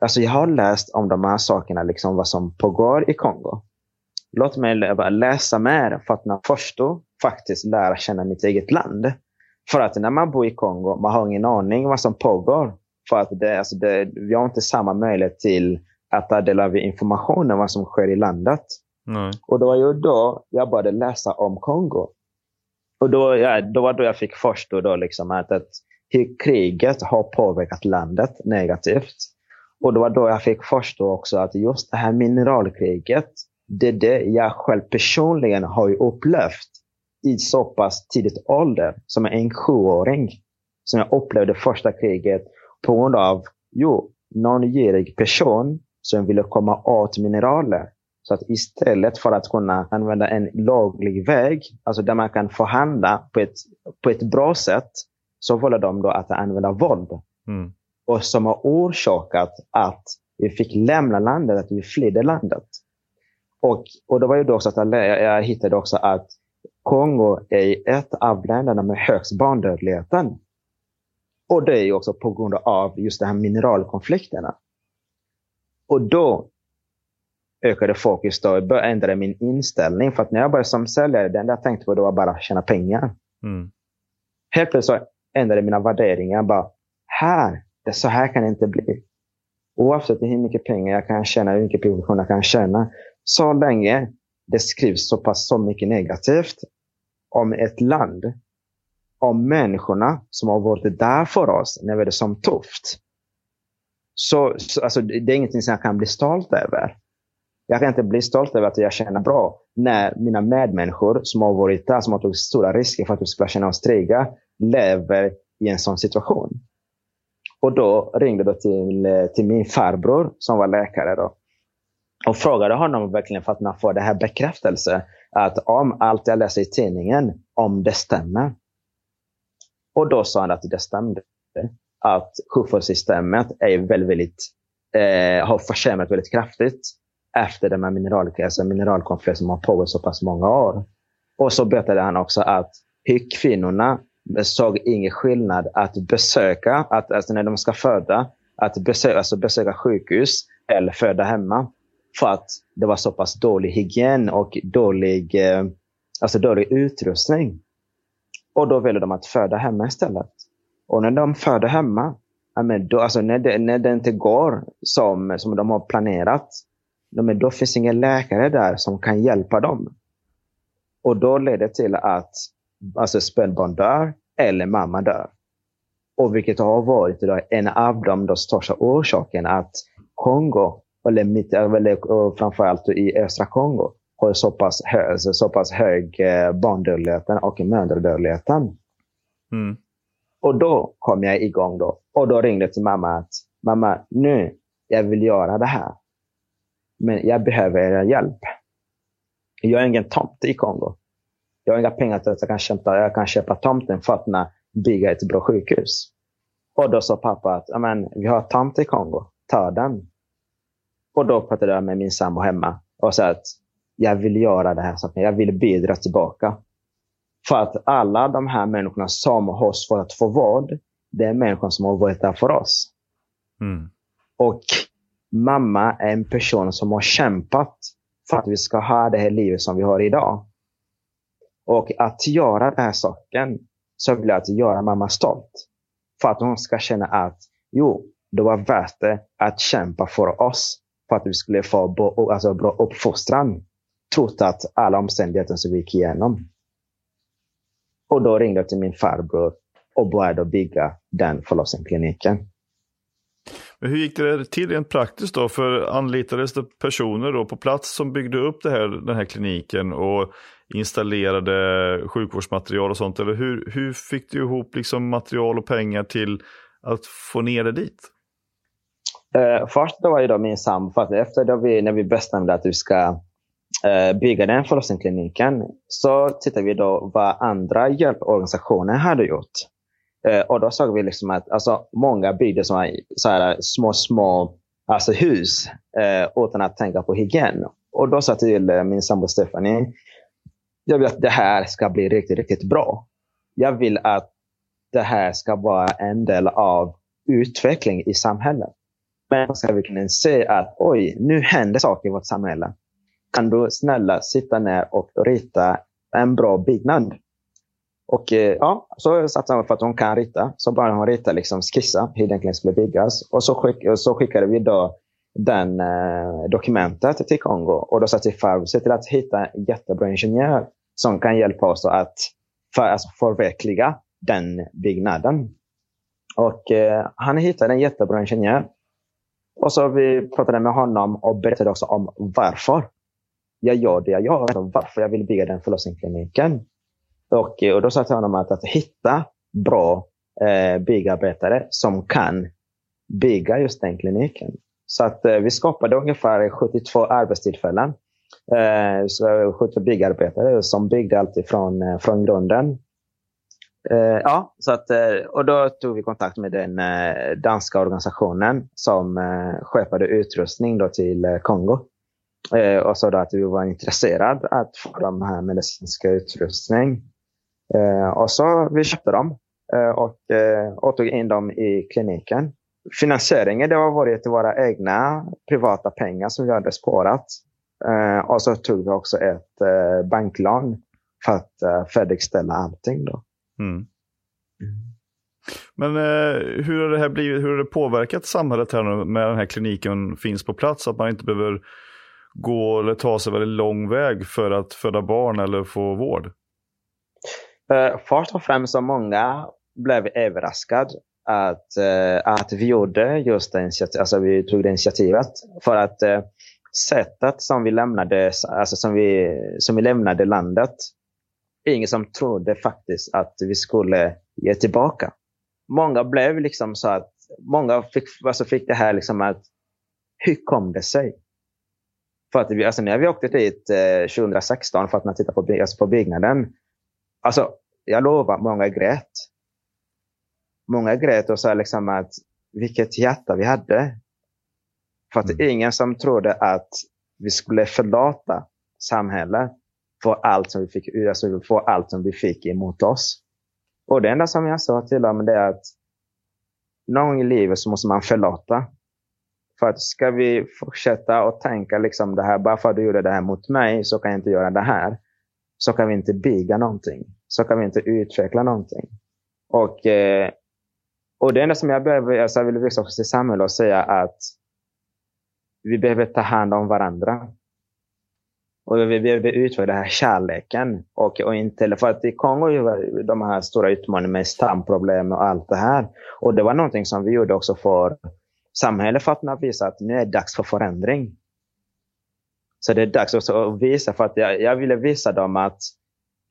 Alltså jag har läst om de här sakerna, liksom vad som pågår i Kongo. Låt mig läsa mer för att man förstå faktiskt lära känna mitt eget land. För att när man bor i Kongo, man har ingen aning vad som pågår. För att det, alltså det, vi har inte samma möjlighet till att ta del av information om vad som sker i landet. Nej. Och det var ju då jag började läsa om Kongo. Och då, ja, då var då jag fick förstå då liksom att, att hur kriget har påverkat landet negativt. Och det var då jag fick förstå också att just det här mineralkriget, det är det jag själv personligen har upplevt i så pass tidigt ålder, som en sjuåring. Som jag upplevde första kriget. På grund av, jo, någon girig person som ville komma åt mineraler. Så att istället för att kunna använda en laglig väg, alltså där man kan förhandla på ett, på ett bra sätt, så valde de då att använda våld. Mm. Och som har orsakat att vi fick lämna landet, att vi flydde landet. Och, och det var ju då också att jag, jag hittade också att Kongo är ett av länderna med högst barndödligheten. Och det är ju också på grund av just de här mineralkonflikterna. Och då ökade fokus då, jag började ändra min inställning. För att när jag började som säljare, det enda jag tänkte på då var bara att tjäna pengar. Mm. Helt plötsligt ändrade mina värderingar. Bara, här, det, så här kan det inte bli. Oavsett hur mycket pengar jag kan tjäna, hur mycket provision jag kan tjäna. Så länge det skrivs så pass så mycket negativt om ett land, om människorna som har varit där för oss när vi hade som tufft. Så, så alltså, det är ingenting som jag kan bli stolt över. Jag kan inte bli stolt över att jag känner bra när mina medmänniskor som har varit där, som har tagit stora risker för att vi ska känna oss trygga, lever i en sån situation. Och då ringde jag till, eh, till min farbror som var läkare. Då, och frågade honom verkligen för att man får det här bekräftelse att om allt jag läser i tidningen, om det stämmer. Och då sa han att det stämde. Att sjukvårdssystemet är väldigt, väldigt, eh, har försämrats väldigt kraftigt efter den här mineralkrisen, alltså mineralkonflikten som har pågått så pass många år. Och så berättade han också att kvinnorna såg ingen skillnad att besöka, att, alltså när de ska föda, att besöka, alltså besöka sjukhus eller föda hemma. För att det var så pass dålig hygien och dålig, eh, alltså dålig utrustning. Och då ville de att föda hemma istället. Och när de föder hemma, men då, alltså när, det, när det inte går som, som de har planerat, men då finns ingen läkare där som kan hjälpa dem. Och då leder det till att alltså spädbarn dör eller mamma dör. Och vilket har varit då en av de största orsakerna att Kongo, eller, mitt, eller framförallt i östra Kongo, har så pass, hög, så pass hög eh, barndödligheten och mödradödligheten. Mm. Och då kom jag igång då. Och då ringde jag till mamma att mamma, nu, jag vill göra det här. Men jag behöver er hjälp. Jag är ingen tomte i Kongo. Jag har inga pengar till att jag kan köpa, jag kan köpa tomten för att bygga ett bra sjukhus. Och då sa pappa att vi har tomt i Kongo, ta den. Och då pratade jag med min sambo hemma och sa att jag vill göra det här, jag vill bidra tillbaka. För att alla de här människorna som har svårt att få vård, det är människor som har varit där för oss. Mm. Och mamma är en person som har kämpat för att vi ska ha det här livet som vi har idag. Och att göra den här saken så vill jag att göra mamma stolt. För att hon ska känna att jo, det var värt det att kämpa för oss. För att vi skulle få bo, alltså, bra uppfostran. Trots att alla omständigheter som vi gick igenom. Och då ringde jag till min farbror och började bygga den förlossningskliniken. Men hur gick det till rent praktiskt då? För anlitades det personer då på plats som byggde upp det här, den här kliniken och installerade sjukvårdsmaterial och sånt? Eller hur, hur fick du ihop liksom material och pengar till att få ner det dit? Uh, först då var ju då min sambo, för att efter då vi, när vi bestämde att vi ska uh, bygga den förlossningskliniken så tittade vi då vad andra hjälporganisationer hade gjort. Eh, och då såg vi liksom att alltså, många byggde så här, så här små, små alltså hus eh, utan att tänka på hygien. Och då sa jag till eh, min sambo Stephanie, jag vill att det här ska bli riktigt, riktigt bra. Jag vill att det här ska vara en del av utveckling i samhället. Men ska vi kunna se att oj, nu händer saker i vårt samhälle. Kan du snälla sitta ner och rita en bra byggnad? Och eh, ja, så satsade vi för att hon kan rita. Så började hon rita, liksom skissa hur den skulle byggas. Och så, skick, så skickade vi då den eh, dokumentet till Kongo. Och då sa till farbror, se till att hitta en jättebra ingenjör som kan hjälpa oss att för, alltså, förverkliga den byggnaden. Och eh, han hittade en jättebra ingenjör. Och så vi pratade med honom och berättade också om varför jag gör det jag gör. Alltså varför jag vill bygga den förlossningskliniken. Och, eh, och då sa jag till honom att, att hitta bra eh, byggarbetare som kan bygga just den kliniken. Så att eh, vi skapade ungefär 72 arbetstillfällen. Eh, så 70 byggarbetare som byggde allt ifrån eh, från grunden. Eh, ja, så att, eh, och då tog vi kontakt med den eh, danska organisationen som eh, sköpade utrustning då till eh, Kongo. Eh, och sa att vi var intresserade att få de här medicinska utrustning och så vi köpte dem och, och tog in dem i kliniken finansieringen det har varit våra egna privata pengar som vi hade sparat. Eh, och så tog vi också ett eh, banklån för att eh, färdigställa allting. Då. Mm. Mm. Men eh, hur, har det här blivit, hur har det påverkat samhället här nu med den här kliniken finns på plats? Att man inte behöver gå eller ta sig väldigt lång väg för att föda barn eller få vård? Uh, först och främst så många blev överraskade att, uh, att vi gjorde just det alltså vi tog det initiativet. För att uh, sättet som vi lämnade, alltså som vi, som vi lämnade landet, ingen som trodde faktiskt att vi skulle ge tillbaka. Många blev liksom så att, många fick, alltså fick det här liksom att, hur kom det sig? För att vi, alltså när vi åkte dit eh, 2016 för att titta på, alltså på byggnaden, alltså jag lovar, många grät. Många grät och sa liksom att vilket hjärta vi hade. För att mm. ingen som trodde att vi skulle förlata samhället för allt som vi fick, alltså för allt som vi fick emot oss. Och det enda som jag sa till dem är att någon gång i livet så måste man förlåta. För att ska vi fortsätta och tänka liksom det här, bara för att du gjorde det här mot mig så kan jag inte göra det här. Så kan vi inte bygga någonting. Så kan vi inte utveckla någonting. Och, eh, och det enda som jag behöver, alltså jag vill visa också till samhället och säga att vi behöver ta hand om varandra. Och vi behöver utveckla den här kärleken. Och, och inte, för att i Kongo är de här stora utmaningarna med stamproblem och allt det här. Och det var någonting som vi gjorde också för samhället för att visa att nu är det dags för förändring. Så det är dags också att visa, för att jag, jag ville visa dem att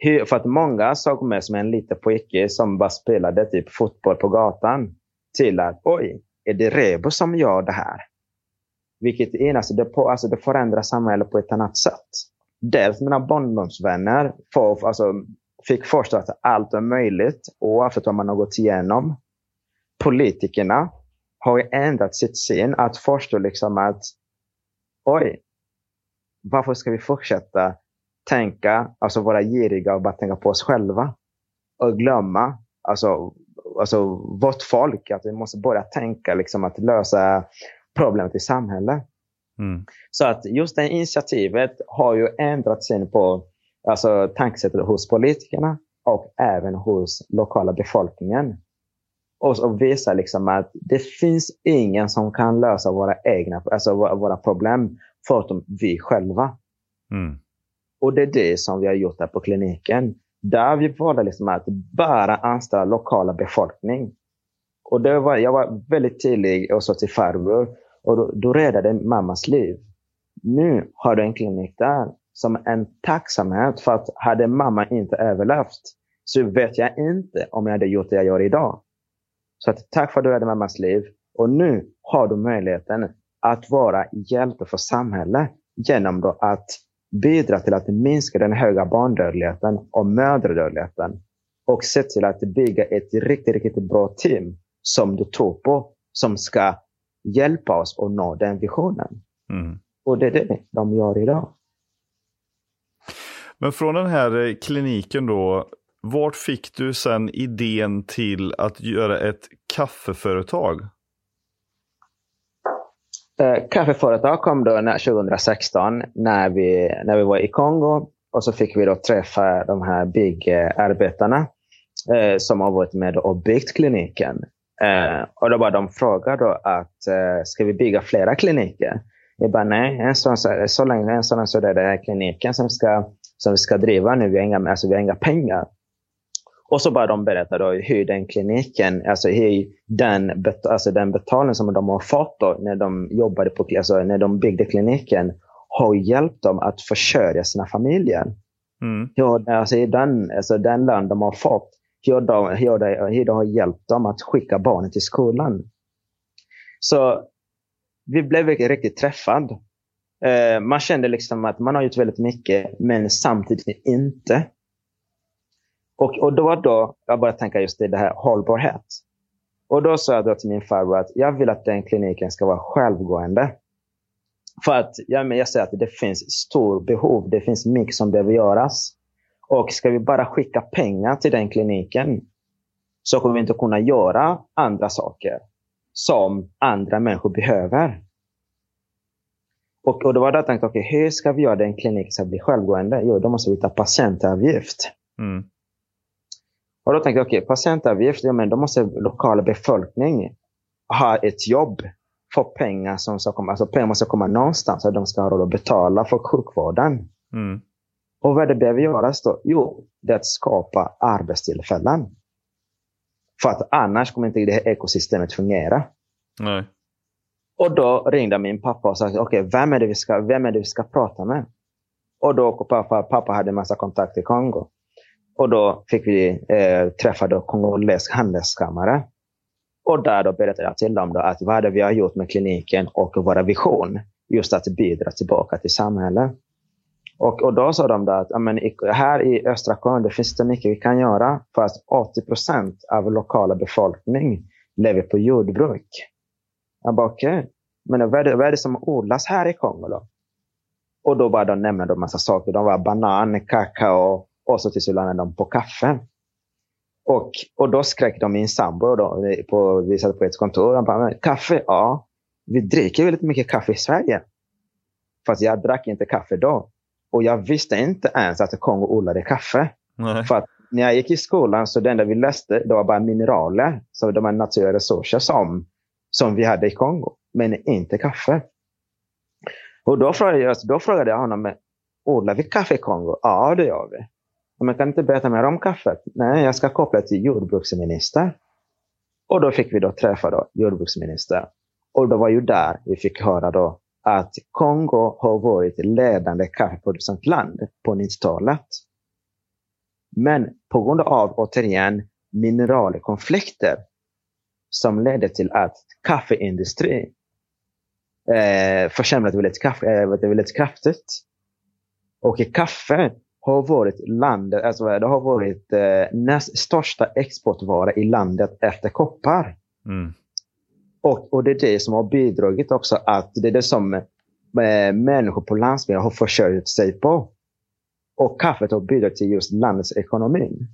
för att många såg mig som en liten pojke som bara spelade typ fotboll på gatan. Till att oj, är det Rebo som gör det här? Vilket är, alltså det, på, alltså det förändrar samhället på ett annat sätt. Dels mina barndomsvänner får, alltså, fick förstå att allt är möjligt oavsett vad man har gått igenom. Politikerna har ändrat sitt syn att förstå liksom att oj, varför ska vi fortsätta tänka, alltså vara giriga och bara tänka på oss själva? Och glömma alltså, alltså vårt folk, att vi måste börja tänka liksom att lösa problemet i samhället. Mm. Så att just det initiativet har ju ändrat syn på alltså, tankesättet hos politikerna och även hos lokala befolkningen. Och, och visa liksom att det finns ingen som kan lösa våra egna alltså våra problem förutom vi själva. Mm. Och det är det som vi har gjort här på kliniken. Där vi valde liksom att bara anställa lokala befolkning. Och det var, jag var väldigt tydlig och sa till farbror och då, då räddade mammas liv. Nu har du en klinik där som en tacksamhet för att hade mamma inte överlevt så vet jag inte om jag hade gjort det jag gör idag. Så att, tack för att du räddade mammas liv. Och nu har du möjligheten att vara hjälte för samhället genom då att bidra till att minska den höga barndödligheten och mödradödligheten och se till att bygga ett riktigt, riktigt bra team som du tror på, som ska hjälpa oss att nå den visionen. Mm. Och det är det de gör idag. Men från den här eh, kliniken då, vart fick du sen idén till att göra ett kaffeföretag? Eh, kaffeföretag kom då 2016 när vi, när vi var i Kongo och så fick vi då träffa de här byggarbetarna eh, eh, som har varit med och byggt kliniken. Eh, och då bara de frågade då att eh, ska vi bygga flera kliniker? Jag bara nej, en sån, så, så länge en sån så det är den här kliniken som, ska, som vi ska driva nu. Vi har inga, alltså, vi har inga pengar. Och så bara de berättar då hur den kliniken, alltså hur den, alltså den betalning som de har fått då, när de jobbade på, alltså när de byggde kliniken, har hjälpt dem att försörja sina familjer. Mm. Ja, alltså den, alltså den lön de har fått hur de, hur, de, hur de har hjälpt dem att skicka barnen till skolan. Så vi blev riktigt träffad. Eh, man kände liksom att man har gjort väldigt mycket, men samtidigt inte. Och, och då, då jag började tänka just det, det här hållbarhet. Och då sa jag då till min farbror att jag vill att den kliniken ska vara självgående. För att jag, jag säger att det finns stor behov. Det finns mycket som behöver göras. Och ska vi bara skicka pengar till den kliniken så kommer vi inte kunna göra andra saker som andra människor behöver. Och, och då var det jag tänkte, okay, hur ska vi göra den kliniken så att bli självgående? Jo, då måste vi ta patientavgift. Mm. Och då tänkte jag, okej, okay, patientavgift, ja, men då måste lokala befolkning ha ett jobb, få pengar som ska komma, alltså pengar måste komma någonstans så att de ska ha råd att betala för sjukvården. Mm. Och vad det behöver göras då? Jo, det är att skapa arbetstillfällen. För att annars kommer inte det här ekosystemet fungera. Nej. Och då ringde min pappa och sa, okej, okay, vem, är det vi ska, vem är det vi ska prata med? Och då pappa, pappa hade en massa kontakter i Kongo. Och då fick vi eh, träffa då Kongoles handelskammare. Och där då berättade jag till dem då att vad vi har gjort med kliniken och vår vision. Just att bidra tillbaka till samhället. Och, och då sa de att amen, här i östra Kongo finns det mycket vi kan göra för att 80 procent av lokala befolkning lever på jordbruk. Jag bara okej, okay. men vad är, det, vad är det som odlas här i Kongo då? Och då bara de nämna en massa saker. De var banan, kakao och så till slut landade de på kaffe. Och, och då skrek de min sambo, då, på, vi satt på ett kontor. Han bara, kaffe? Ja, vi dricker väldigt mycket kaffe i Sverige. Fast jag drack inte kaffe då. Och jag visste inte ens att Kongo odlade kaffe. Nej. För att när jag gick i skolan så det enda vi läste det var bara mineraler. Så de här naturliga resurser som, som vi hade i Kongo. Men inte kaffe. Och då frågade jag, då frågade jag honom, odlar vi kaffe i Kongo? Ja, det gör vi. Men kan inte berätta mer om kaffet? Nej, jag ska koppla till jordbruksminister. Och då fick vi då träffa då jordbruksminister. Och det var ju där vi fick höra då att Kongo har varit ledande kaffeproducentland på 90-talet. Men på grund av, återigen, mineralkonflikter som ledde till att kaffeindustrin eh, försämrade väldigt, kaffe, eh, väldigt kraftigt. Och kaffe har varit landet, alltså det har varit eh, näst största exportvara i landet efter koppar. Mm. Och, och det är det som har bidragit också att det är det som eh, människor på landsbygden har försörjt sig på. Och kaffet har bidragit till just landets ekonomi.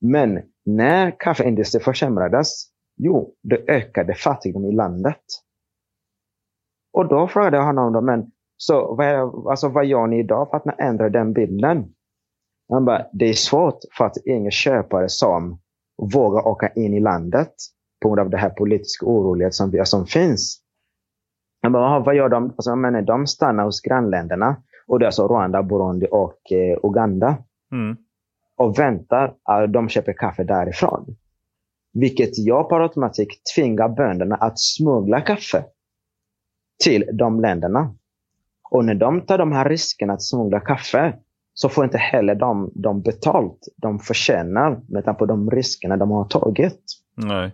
Men när kaffeindustrin försämrades, jo, det ökade fattigdom i landet. Och då frågade jag honom, men så vad, är, alltså, vad gör ni idag för att ändra den bilden? Han bara, det är svårt för att ingen köpare som vågar åka in i landet på grund av det här politiska orolighet som, som finns. Han bara, vad gör de? Alltså, menar, de stannar hos grannländerna. Och det är alltså Rwanda, Burundi och eh, Uganda. Mm. Och väntar att de köper kaffe därifrån. Vilket jag per automatik tvingar bönderna att smuggla kaffe till de länderna. Och när de tar de här riskerna att smuggla kaffe så får inte heller de, de betalt de förtjänar med tanke på de riskerna de har tagit. Nej.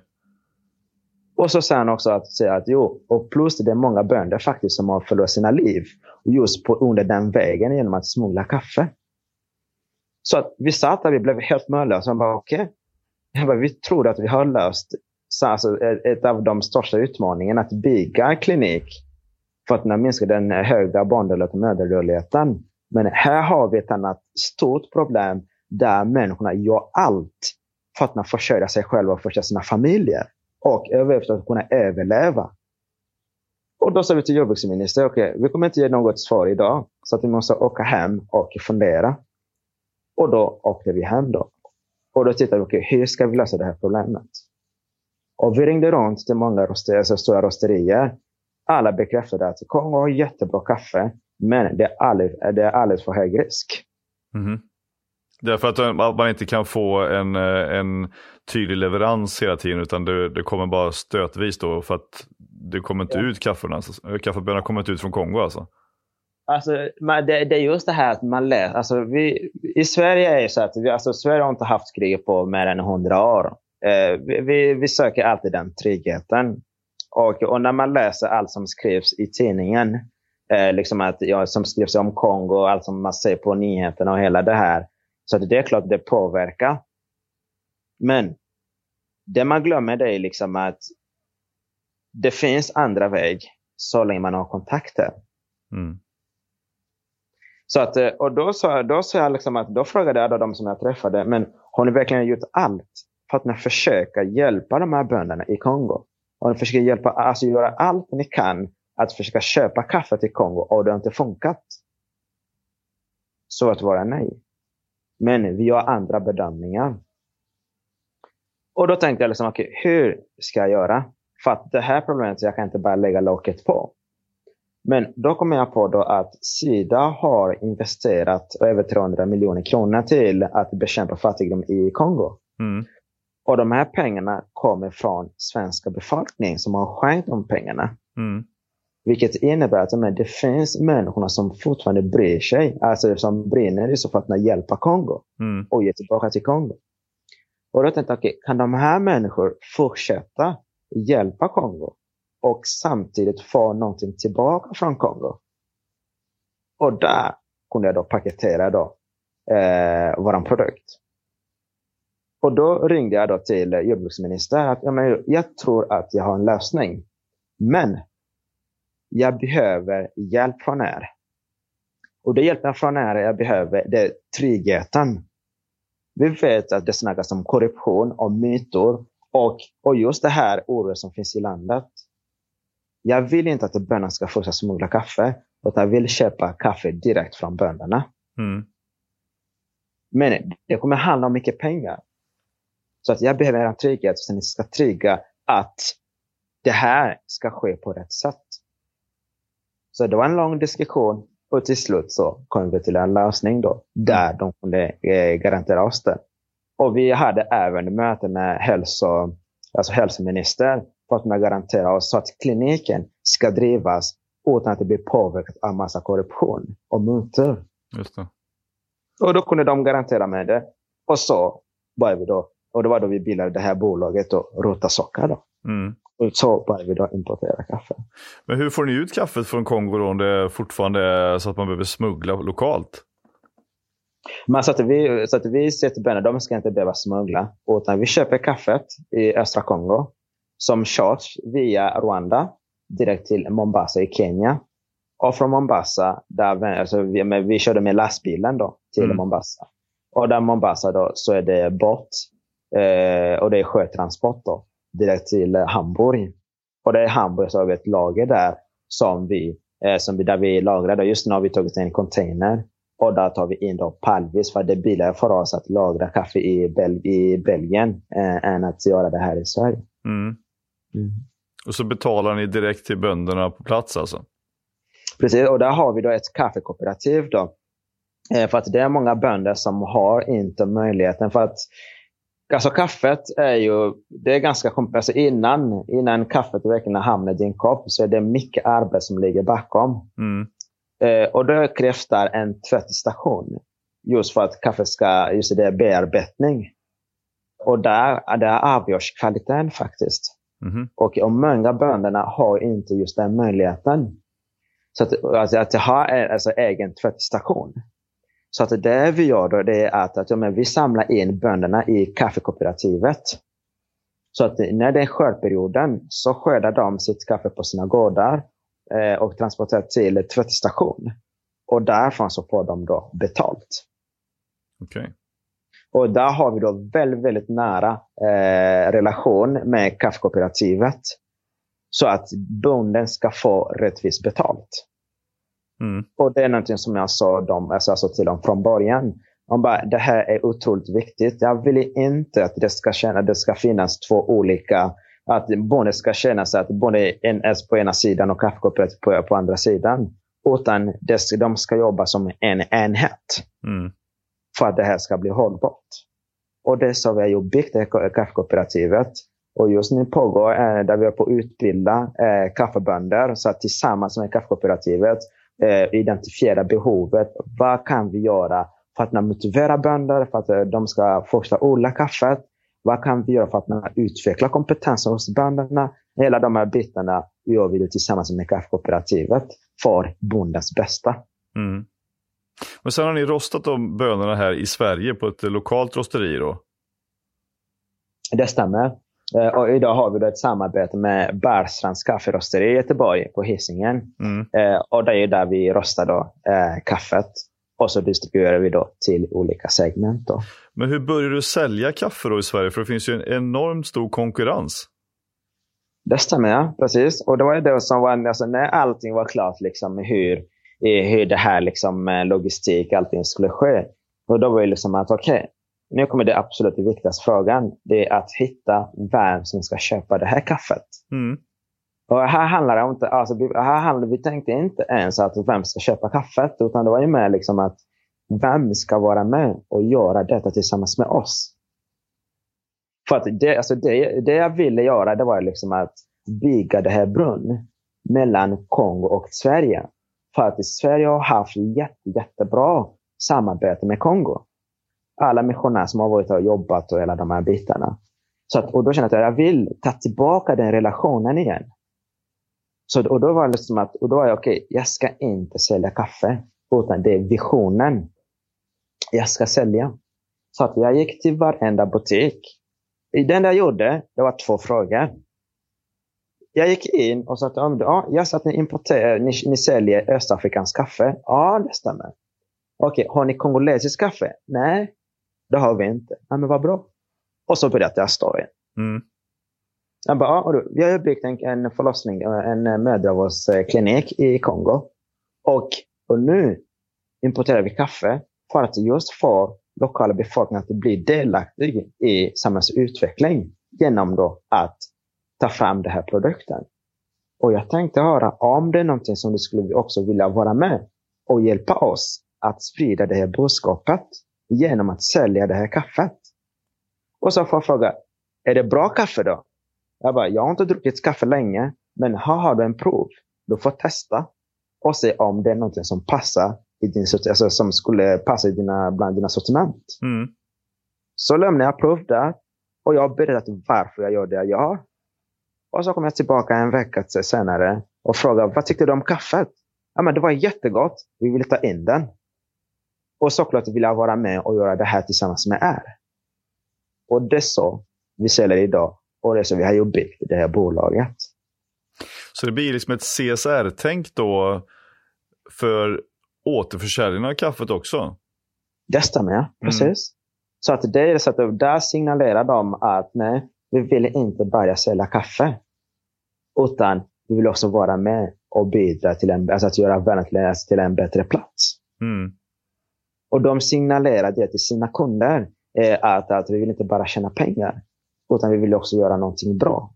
Och så han också att, säger att jo, och plus det är många bönder faktiskt som har förlorat sina liv just på, under den vägen genom att smuggla kaffe. Så att vi satt där, vi blev helt mållösa. Han bara okej. Okay. vi tror att vi har löst alltså, ett av de största utmaningarna, att bygga en klinik för att minska den höga barndödligheten och mödradödligheten. Men här har vi ett annat stort problem där människorna gör allt för att försörja sig själva och försörja sina familjer och för att kunna överleva. Och då sa vi till jordbruksministern, okej, okay, vi kommer inte ge något svar idag, så att vi måste åka hem och fundera. Och då åkte vi hem då. Och då tittade vi, okay, hur ska vi lösa det här problemet? Och vi ringde runt till många roster, alltså stora rosterier. Alla bekräftade att Kongo har jättebra kaffe, men det är alldeles, det är alldeles för hög risk. Mm. Därför att man inte kan få en, eh, en tydlig leverans hela tiden utan det, det kommer bara stötvis då för att det kommer inte ja. ut kafferna. Kaffebönorna kommer inte ut från Kongo alltså. Alltså, det, det, är just det här att man läser. Alltså, vi, I Sverige är det så att vi, alltså, Sverige har inte haft krig på mer än hundra år. Eh, vi, vi, söker alltid den tryggheten. Och, och när man läser allt som skrivs i tidningen, eh, liksom att, ja, som skrivs om Kongo och allt som man ser på nyheterna och hela det här. Så det är klart det påverkar. Men det man glömmer det är liksom att det finns andra väg så länge man har kontakter. Mm. Så att, eh, och då sa, då sa jag liksom att, då frågade jag alla de som jag träffade, men har ni verkligen gjort allt för att försöka hjälpa de här bönderna i Kongo? Och ni försöker hjälpa, alltså göra allt ni kan att försöka köpa kaffe till Kongo och det har inte funkat? Så att vara nej. Men vi har andra bedömningar. Och då tänkte jag, liksom, okay, hur ska jag göra? För att det här problemet, jag kan inte bara lägga locket på. Men då kom jag på då att Sida har investerat över 300 miljoner kronor till att bekämpa fattigdom i Kongo. Mm. Och de här pengarna kommer från svenska befolkningen som har skänkt de pengarna. Mm. Vilket innebär att det finns människor som fortfarande bryr sig, alltså som brinner i så fall att hjälpa Kongo mm. och ge tillbaka till Kongo. Och då tänkte jag, okay, kan de här människorna fortsätta hjälpa Kongo och samtidigt få någonting tillbaka från Kongo? Och där kunde jag då paketera då, eh, vår produkt. Och då ringde jag då till jordbruksministern att ja, men jag tror att jag har en lösning. Men jag behöver hjälp från er. Och det hjälpen från er jag behöver, det är tryggheten. Vi vet att det snackas om korruption, om mytor och, och just det här ordet som finns i landet. Jag vill inte att bönderna ska fortsätta smuggla kaffe, utan jag vill köpa kaffe direkt från bönderna. Mm. Men det kommer handla om mycket pengar. Så att jag behöver en trygghet, ni ska trygga att det här ska ske på rätt sätt. Så det var en lång diskussion och till slut så kom vi till en lösning då, där de kunde eh, garantera oss det. Och vi hade även möte med hälso, alltså hälsominister för att garantera oss så att kliniken ska drivas utan att det blir påverkat av massa korruption och mutor. Och då kunde de garantera med det. Och så började vi då. Och det var då vi bildade det här bolaget, Rota Socker. Då. Mm. Och så började vi då importera kaffe. Men hur får ni ut kaffet från Kongo då, om det fortfarande är så att man behöver smuggla lokalt? Men så att vi, så att vi säger till bönderna, de ska inte behöva smuggla. Utan vi köper kaffet i östra Kongo som körs via Rwanda direkt till Mombasa i Kenya. Och från Mombasa, där vi, alltså vi, vi körde med lastbilen då till mm. Mombasa. Och där Mombasa då så är det båt eh, och det är sjötransport då direkt till eh, Hamburg. Och det är Hamburg så har ett lager där som vi, eh, som vi, där vi lagrar. Just nu har vi tagit en container och där tar vi in då pallvis för det är billigare för oss att lagra kaffe i, Bel i Belgien eh, än att göra det här i Sverige. Mm. Mm. Och så betalar ni direkt till bönderna på plats alltså? Precis, och där har vi då ett kaffekooperativ. Då. Eh, för att det är många bönder som har inte möjligheten. för att Alltså kaffet är ju, det är ganska komplext. Alltså innan, innan kaffet verkligen hamnar i din kopp så är det mycket arbete som ligger bakom. Mm. Eh, och då krävs där en tvättstation. Just för att kaffet ska, just det, bearbetning. Och där, där avgörs kvaliteten faktiskt. Mm. Och, och många bönderna har inte just den möjligheten. Så att, alltså, att ha alltså, egen tvättstation. Så att det vi gör då det är att, att ja, vi samlar in bönderna i kaffekooperativet. Så att när det är skördperioden så skördar de sitt kaffe på sina gårdar eh, och transporterar till tvättstation. Och därifrån så får de då betalt. Okay. Och där har vi då väldigt, väldigt nära eh, relation med kaffekooperativet. Så att bonden ska få rättvist betalt. Mm. Och det är någonting som jag sa dem, alltså, alltså till dem från början. De bara, det här är otroligt viktigt. Jag vill inte att det ska, känna, det ska finnas två olika, att bonden ska känna sig att bonden är på ena sidan och kaffekooperativet på, på andra sidan. Utan det, de ska jobba som en enhet. Mm. För att det här ska bli hållbart. Och det så vi har ju byggt kaffekooperativet. Och just nu pågår eh, där vi är på att utbilda eh, kaffebönder. Så att tillsammans med kaffekooperativet eh, identifiera behovet. Vad kan vi göra för att motivera bönder för att eh, de ska fortsätta odla kaffet? Vad kan vi göra för att utveckla kompetensen hos bönderna? Hela de här bitarna gör vi tillsammans med kaffekooperativet för bondens bästa. Mm. Men sen har ni rostat de bönorna här i Sverige på ett lokalt rosteri då? Det stämmer. Eh, och idag har vi ett samarbete med Bärstrands kafferosteri i Göteborg på Hisingen. Mm. Eh, och det är där vi rostar då, eh, kaffet. Och så distribuerar vi då till olika segment. Då. Men hur börjar du sälja kaffe då i Sverige? För det finns ju en enormt stor konkurrens. Det stämmer, ja. Precis. Och det var det som var, alltså, när allting var klart, liksom, hur, hur det här liksom, logistik, allting skulle ske. Och då var det liksom att okej, okay, nu kommer det absolut viktigaste frågan. Det är att hitta vem som ska köpa det här kaffet. Mm. Och här handlar det inte, alltså, här handlar, vi tänkte inte ens att vem ska köpa kaffet. Utan det var ju mer liksom att vem ska vara med och göra detta tillsammans med oss. För att det, alltså det, det jag ville göra det var liksom att bygga det här brunn mellan Kongo och Sverige. För att Sverige har haft jätte, jättebra samarbete med Kongo alla missionärer som har varit och jobbat och hela de här bitarna. Så att, och då kände jag att jag vill ta tillbaka den relationen igen. Så, och då var det liksom att, och då var jag okej, okay, jag ska inte sälja kaffe. Utan det är visionen jag ska sälja. Så att jag gick till varenda butik. Det enda jag gjorde, det var två frågor. Jag gick in och sa att ja, jag sa att ni, importerar, ni, ni säljer östafrikansk kaffe. Ja, det stämmer. Okej, har ni kongolesisk kaffe? Nej, det har vi inte. Ja, men vad bra. Och så berättade jag storyn. Mm. Jag bara, ja, vi har byggt en, en förlossning, en mödravårdsklinik i Kongo. Och, och nu importerar vi kaffe för att just få lokala befolkningen att bli delaktig i samhällsutveckling genom då att ta fram den här produkten. Och jag tänkte höra om det är någonting som du skulle också vilja vara med och hjälpa oss att sprida det här budskapet genom att sälja det här kaffet. Och så får jag fråga, är det bra kaffe då? Jag bara, jag har inte druckit kaffe länge, men här har du en prov. Du får testa och se om det är något som passar i din, alltså, som skulle passa i dina, bland dina sortiment. Mm. Så lämnar jag prov där och jag har berättat varför jag gör det jag gör. Och så kommer jag tillbaka en vecka senare och frågar, vad tyckte du om kaffet? Ja, men det var jättegott. Vi vill ta in den. Och såklart vill jag vara med och göra det här tillsammans med er. Och det är så vi säljer idag. Och det är så vi har byggt det här bolaget. Så det blir liksom ett CSR-tänk då för återförsäljning av kaffet också? Det stämmer, ja. Mm. Precis. Mm. Så att det är så att där signalerar de att nej, vi vill inte bara sälja kaffe. Utan vi vill också vara med och bidra till en, alltså att göra världen till en bättre plats. Mm. Och de signalerar det till sina kunder. Eh, att, att vi vill inte bara tjäna pengar. Utan vi vill också göra någonting bra.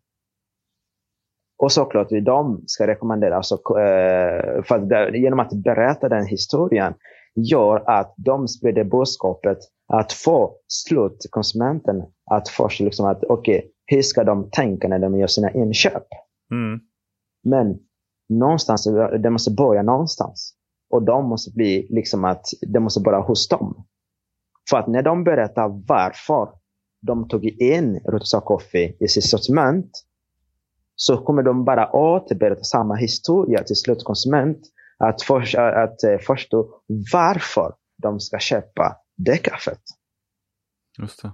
Och såklart, de ska rekommendera, alltså, eh, för att, genom att berätta den historien, gör att de sprider budskapet att få slutkonsumenten att först liksom att okej, okay, hur ska de tänka när de gör sina inköp? Mm. Men någonstans, det måste börja någonstans. Och de måste bli liksom att det måste börja hos dem. För att när de berättar varför de tog in Rotosa Coffee i sitt sortiment så kommer de bara återberätta samma historia till slutkonsument. Att, för, att eh, förstå varför de ska köpa det kaffet. Just det.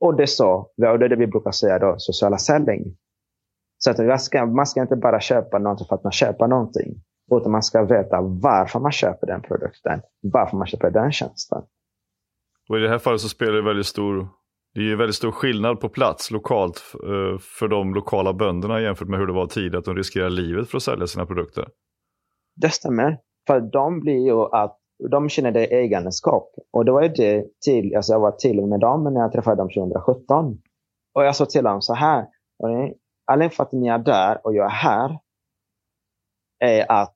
Och det är så, det är det vi brukar säga då, sociala säljning. Så att man ska, man ska inte bara köpa någonting för att man köper någonting. Utan man ska veta varför man köper den produkten. Varför man köper den tjänsten. Och i det här fallet så spelar det väldigt stor, det är väldigt stor skillnad på plats lokalt eh, för de lokala bönderna jämfört med hur det var tidigare. Att de riskerar livet för att sälja sina produkter. Det stämmer. För de blir ju att de känner det egenskap. Och det var ju det till, alltså jag var till med dem när jag träffade dem 2017. Och jag sa till dem så här. Anledningen för att ni är där och jag är här är att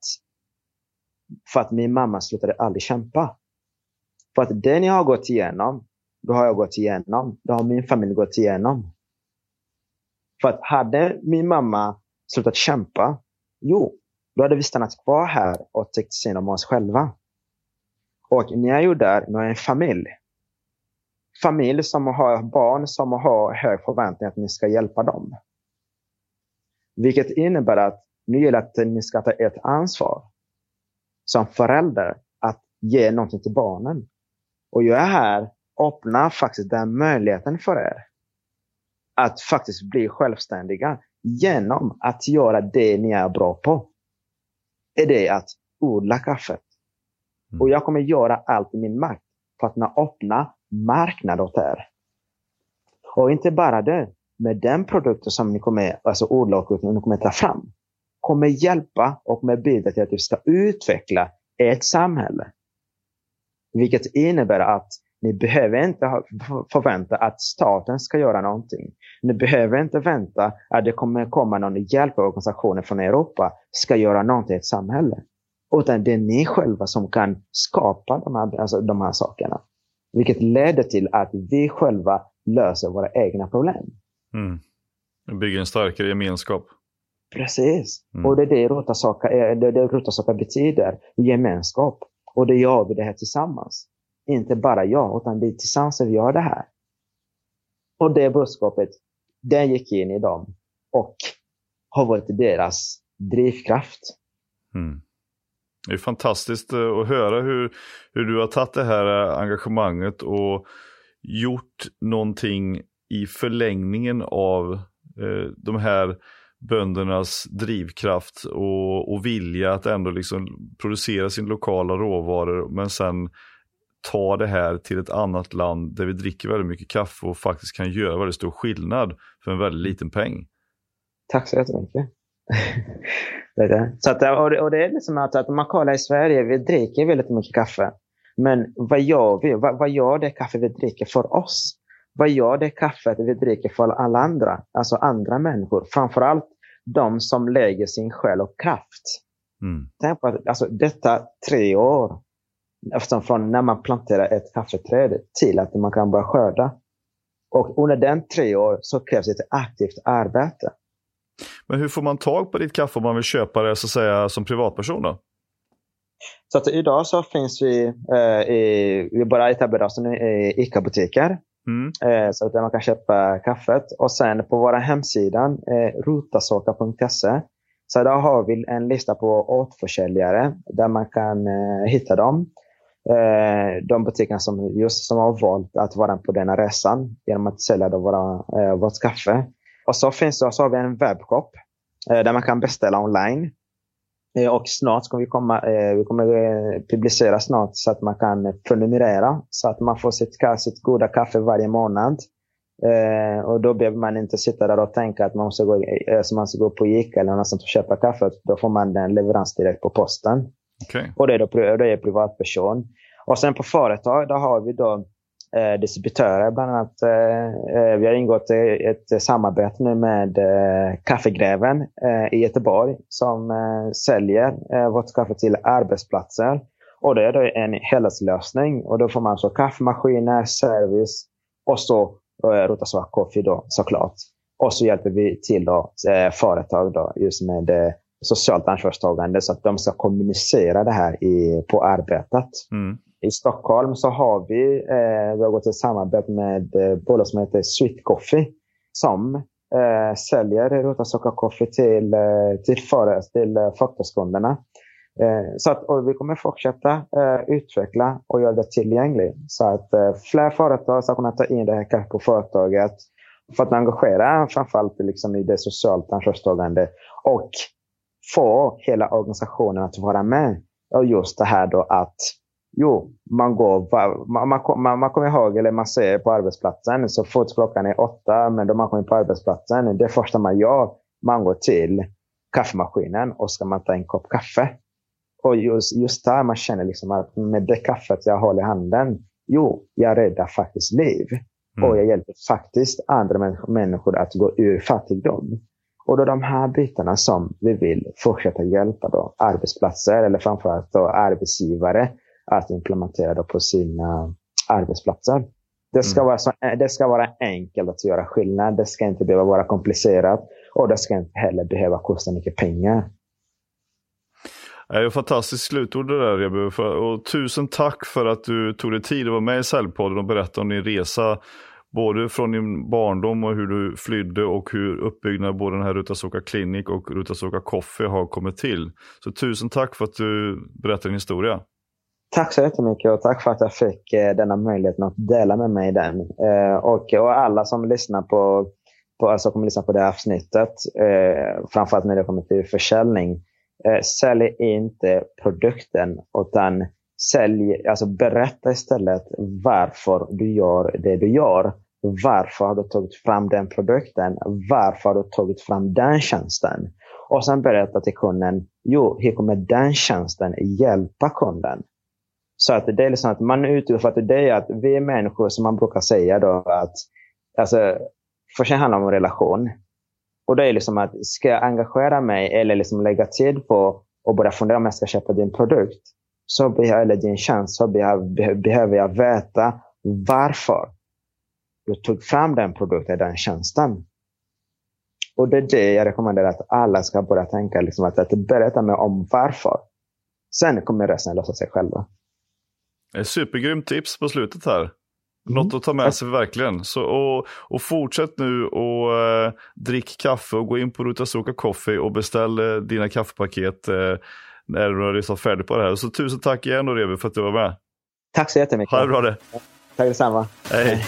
för att min mamma slutade aldrig kämpa. För att det ni har gått igenom, då har jag gått igenom. Det har min familj gått igenom. För att hade min mamma slutat kämpa, jo, då hade vi stannat kvar här och tyckt synd om oss själva. Och ni är ju där, ni har en familj. familj som har barn som har hög förväntning att ni ska hjälpa dem. Vilket innebär att nu gäller att ni ska ta ett ansvar som förälder att ge någonting till barnen. Och jag är här öppnar faktiskt den möjligheten för er att faktiskt bli självständiga genom att göra det ni är bra på. Är det att odla kaffet. Mm. Och jag kommer göra allt i min makt för att öppna marknad åt er. Och inte bara det, med den produkten som ni kommer alltså odla och ni kommer ta fram kommer hjälpa och med bidra till att vi ska utveckla ett samhälle. Vilket innebär att ni behöver inte förvänta att staten ska göra någonting. Ni behöver inte vänta att det kommer komma någon hjälporganisation från Europa ska göra någonting i ett samhälle. Utan det är ni själva som kan skapa de här, alltså de här sakerna. Vilket leder till att vi själva löser våra egna problem. Mm. Det bygger en starkare gemenskap. Precis. Mm. Och det är det Rotasaka, det, det Rotasaka betyder. Gemenskap. Och det gör vi det här tillsammans. Inte bara jag, utan det är tillsammans vi gör det här. Och det budskapet, det gick in i dem och har varit deras drivkraft. Mm. Det är fantastiskt eh, att höra hur, hur du har tagit det här eh, engagemanget och gjort någonting i förlängningen av eh, de här böndernas drivkraft och, och vilja att ändå liksom producera sin lokala råvaror men sen ta det här till ett annat land där vi dricker väldigt mycket kaffe och faktiskt kan göra väldigt stor skillnad för en väldigt liten peng. Tack så jättemycket. så att, och, det, och det är liksom att, att om man kollar i Sverige, vi dricker väldigt mycket kaffe. Men vad gör vi? Vad, vad gör det kaffe vi dricker för oss? Vad gör det kaffet vi dricker för alla andra? Alltså andra människor. Framförallt de som lägger sin själ och kraft. Mm. Tänk på alltså, detta tre år Eftersom från när man planterar ett kaffeträd till att man kan börja skörda. Och under den tre år så krävs ett aktivt arbete. Men hur får man tag på ditt kaffe om man vill köpa det så att säga, som privatperson? Då? Så att idag så finns vi, eh, i, vi bara etablerat oss i ICA-butiker. Mm. Eh, så där man kan köpa kaffet. Och sen på vår hemsida, eh, rutasoka.se, så där har vi en lista på återförsäljare där man kan eh, hitta dem eh, de butikerna som, just, som har valt att vara på denna resan genom att sälja då våra, vårt kaffe. Och så, finns det, så har vi en webbshop där man kan beställa online. Eh, och snart ska vi komma, eh, vi kommer eh, publicera snart så att man kan prenumerera så att man får sitt, sitt goda kaffe varje månad. Och då behöver man inte sitta där och tänka att man måste gå, eh, man ska gå på Ica eller någonstans och köpa kaffe. Då får man den leverans direkt på posten. Okay. Och det är, då, det är privatperson. Och sen på företag, där har vi då eh, distributörer bland annat. Eh, eh vi har ingått ett samarbete nu med eh, Kaffegräven eh, i Göteborg som eh, säljer eh, vårt kaffe till arbetsplatser. Och det är då en helhetslösning. Och då får man så kaffemaskiner, service och så eh, Svart Coffee då såklart. Och så hjälper vi till då, eh, företag då, just med eh, socialt ansvarstagande så att de ska kommunicera det här i, på arbetet. Mm. I Stockholm så har vi, eh, vi har gått i samarbete med eh, bolag som heter Sweet Coffee som eh, säljer Rota sockerkaffe till, eh, till, för, till eh. Eh, så att, och vi kommer fortsätta eh, utveckla och göra det tillgängligt så att eh, fler företag ska kunna ta in det här kaffet på företaget för att engagera framförallt liksom i det socialt ansvarstagande och få hela organisationen att vara med. Och just det här då att jo, man går, man, man, man kommer ihåg, eller man ser på arbetsplatsen, så fort klockan är åtta, men då man kommer på arbetsplatsen, det första man gör, man går till kaffemaskinen och ska man ta en kopp kaffe. Och just, just där man känner liksom att med det kaffet jag håller i handen, jo, jag räddar faktiskt liv. Mm. Och jag hjälper faktiskt andra människor att gå ur fattigdom. Och då de här bitarna som vi vill fortsätta hjälpa då, arbetsplatser eller framförallt då arbetsgivare att implementera på sina arbetsplatser. Det ska, mm. vara så, det ska vara enkelt att göra skillnad. Det ska inte behöva vara komplicerat och det ska inte heller behöva kosta mycket pengar. Det är ett fantastiskt slutord det där Rebu. Och tusen tack för att du tog dig tid att vara med i Cellpodden och berätta om din resa. Både från din barndom och hur du flydde och hur uppbyggnaden både den här Rutasoka Clinic och Rutasoka Coffee har kommit till. Så tusen tack för att du berättade din historia. Tack så jättemycket och tack för att jag fick eh, denna möjligheten att dela med mig den. Eh, och, och alla som lyssnar på, på, alltså kommer lyssna på det här avsnittet, eh, framförallt när det kommer till försäljning, sälj inte produkten utan sälj, alltså berätta istället varför du gör det du gör. Varför har du tagit fram den produkten? Varför har du tagit fram den tjänsten? Och sen berätta till kunden, jo, hur kommer den tjänsten hjälpa kunden? Så att det är liksom att man utgår att det är att vi är människor som man brukar säga då att alltså, först handlar om relation. Och det är liksom att ska jag engagera mig eller liksom lägga tid på och börja fundera om jag ska köpa din produkt så behöver, eller din tjänst så behöver, behöver jag veta varför du tog fram den produkten, den tjänsten. Och det är det jag rekommenderar att alla ska börja tänka, liksom att, att berätta mig om varför. Sen kommer resten lösa sig själva. Supergrymt tips på slutet här. Mm. Något att ta med sig verkligen. Så, och, och fortsätt nu och eh, drick kaffe och gå in på Rutasoka Coffee och beställ eh, dina kaffepaket eh, när du har liksom färdig på det här. Så tusen tack igen Revi för att du var med. Tack så jättemycket. Ha det bra det. Tack detsamma. Hej. Hej.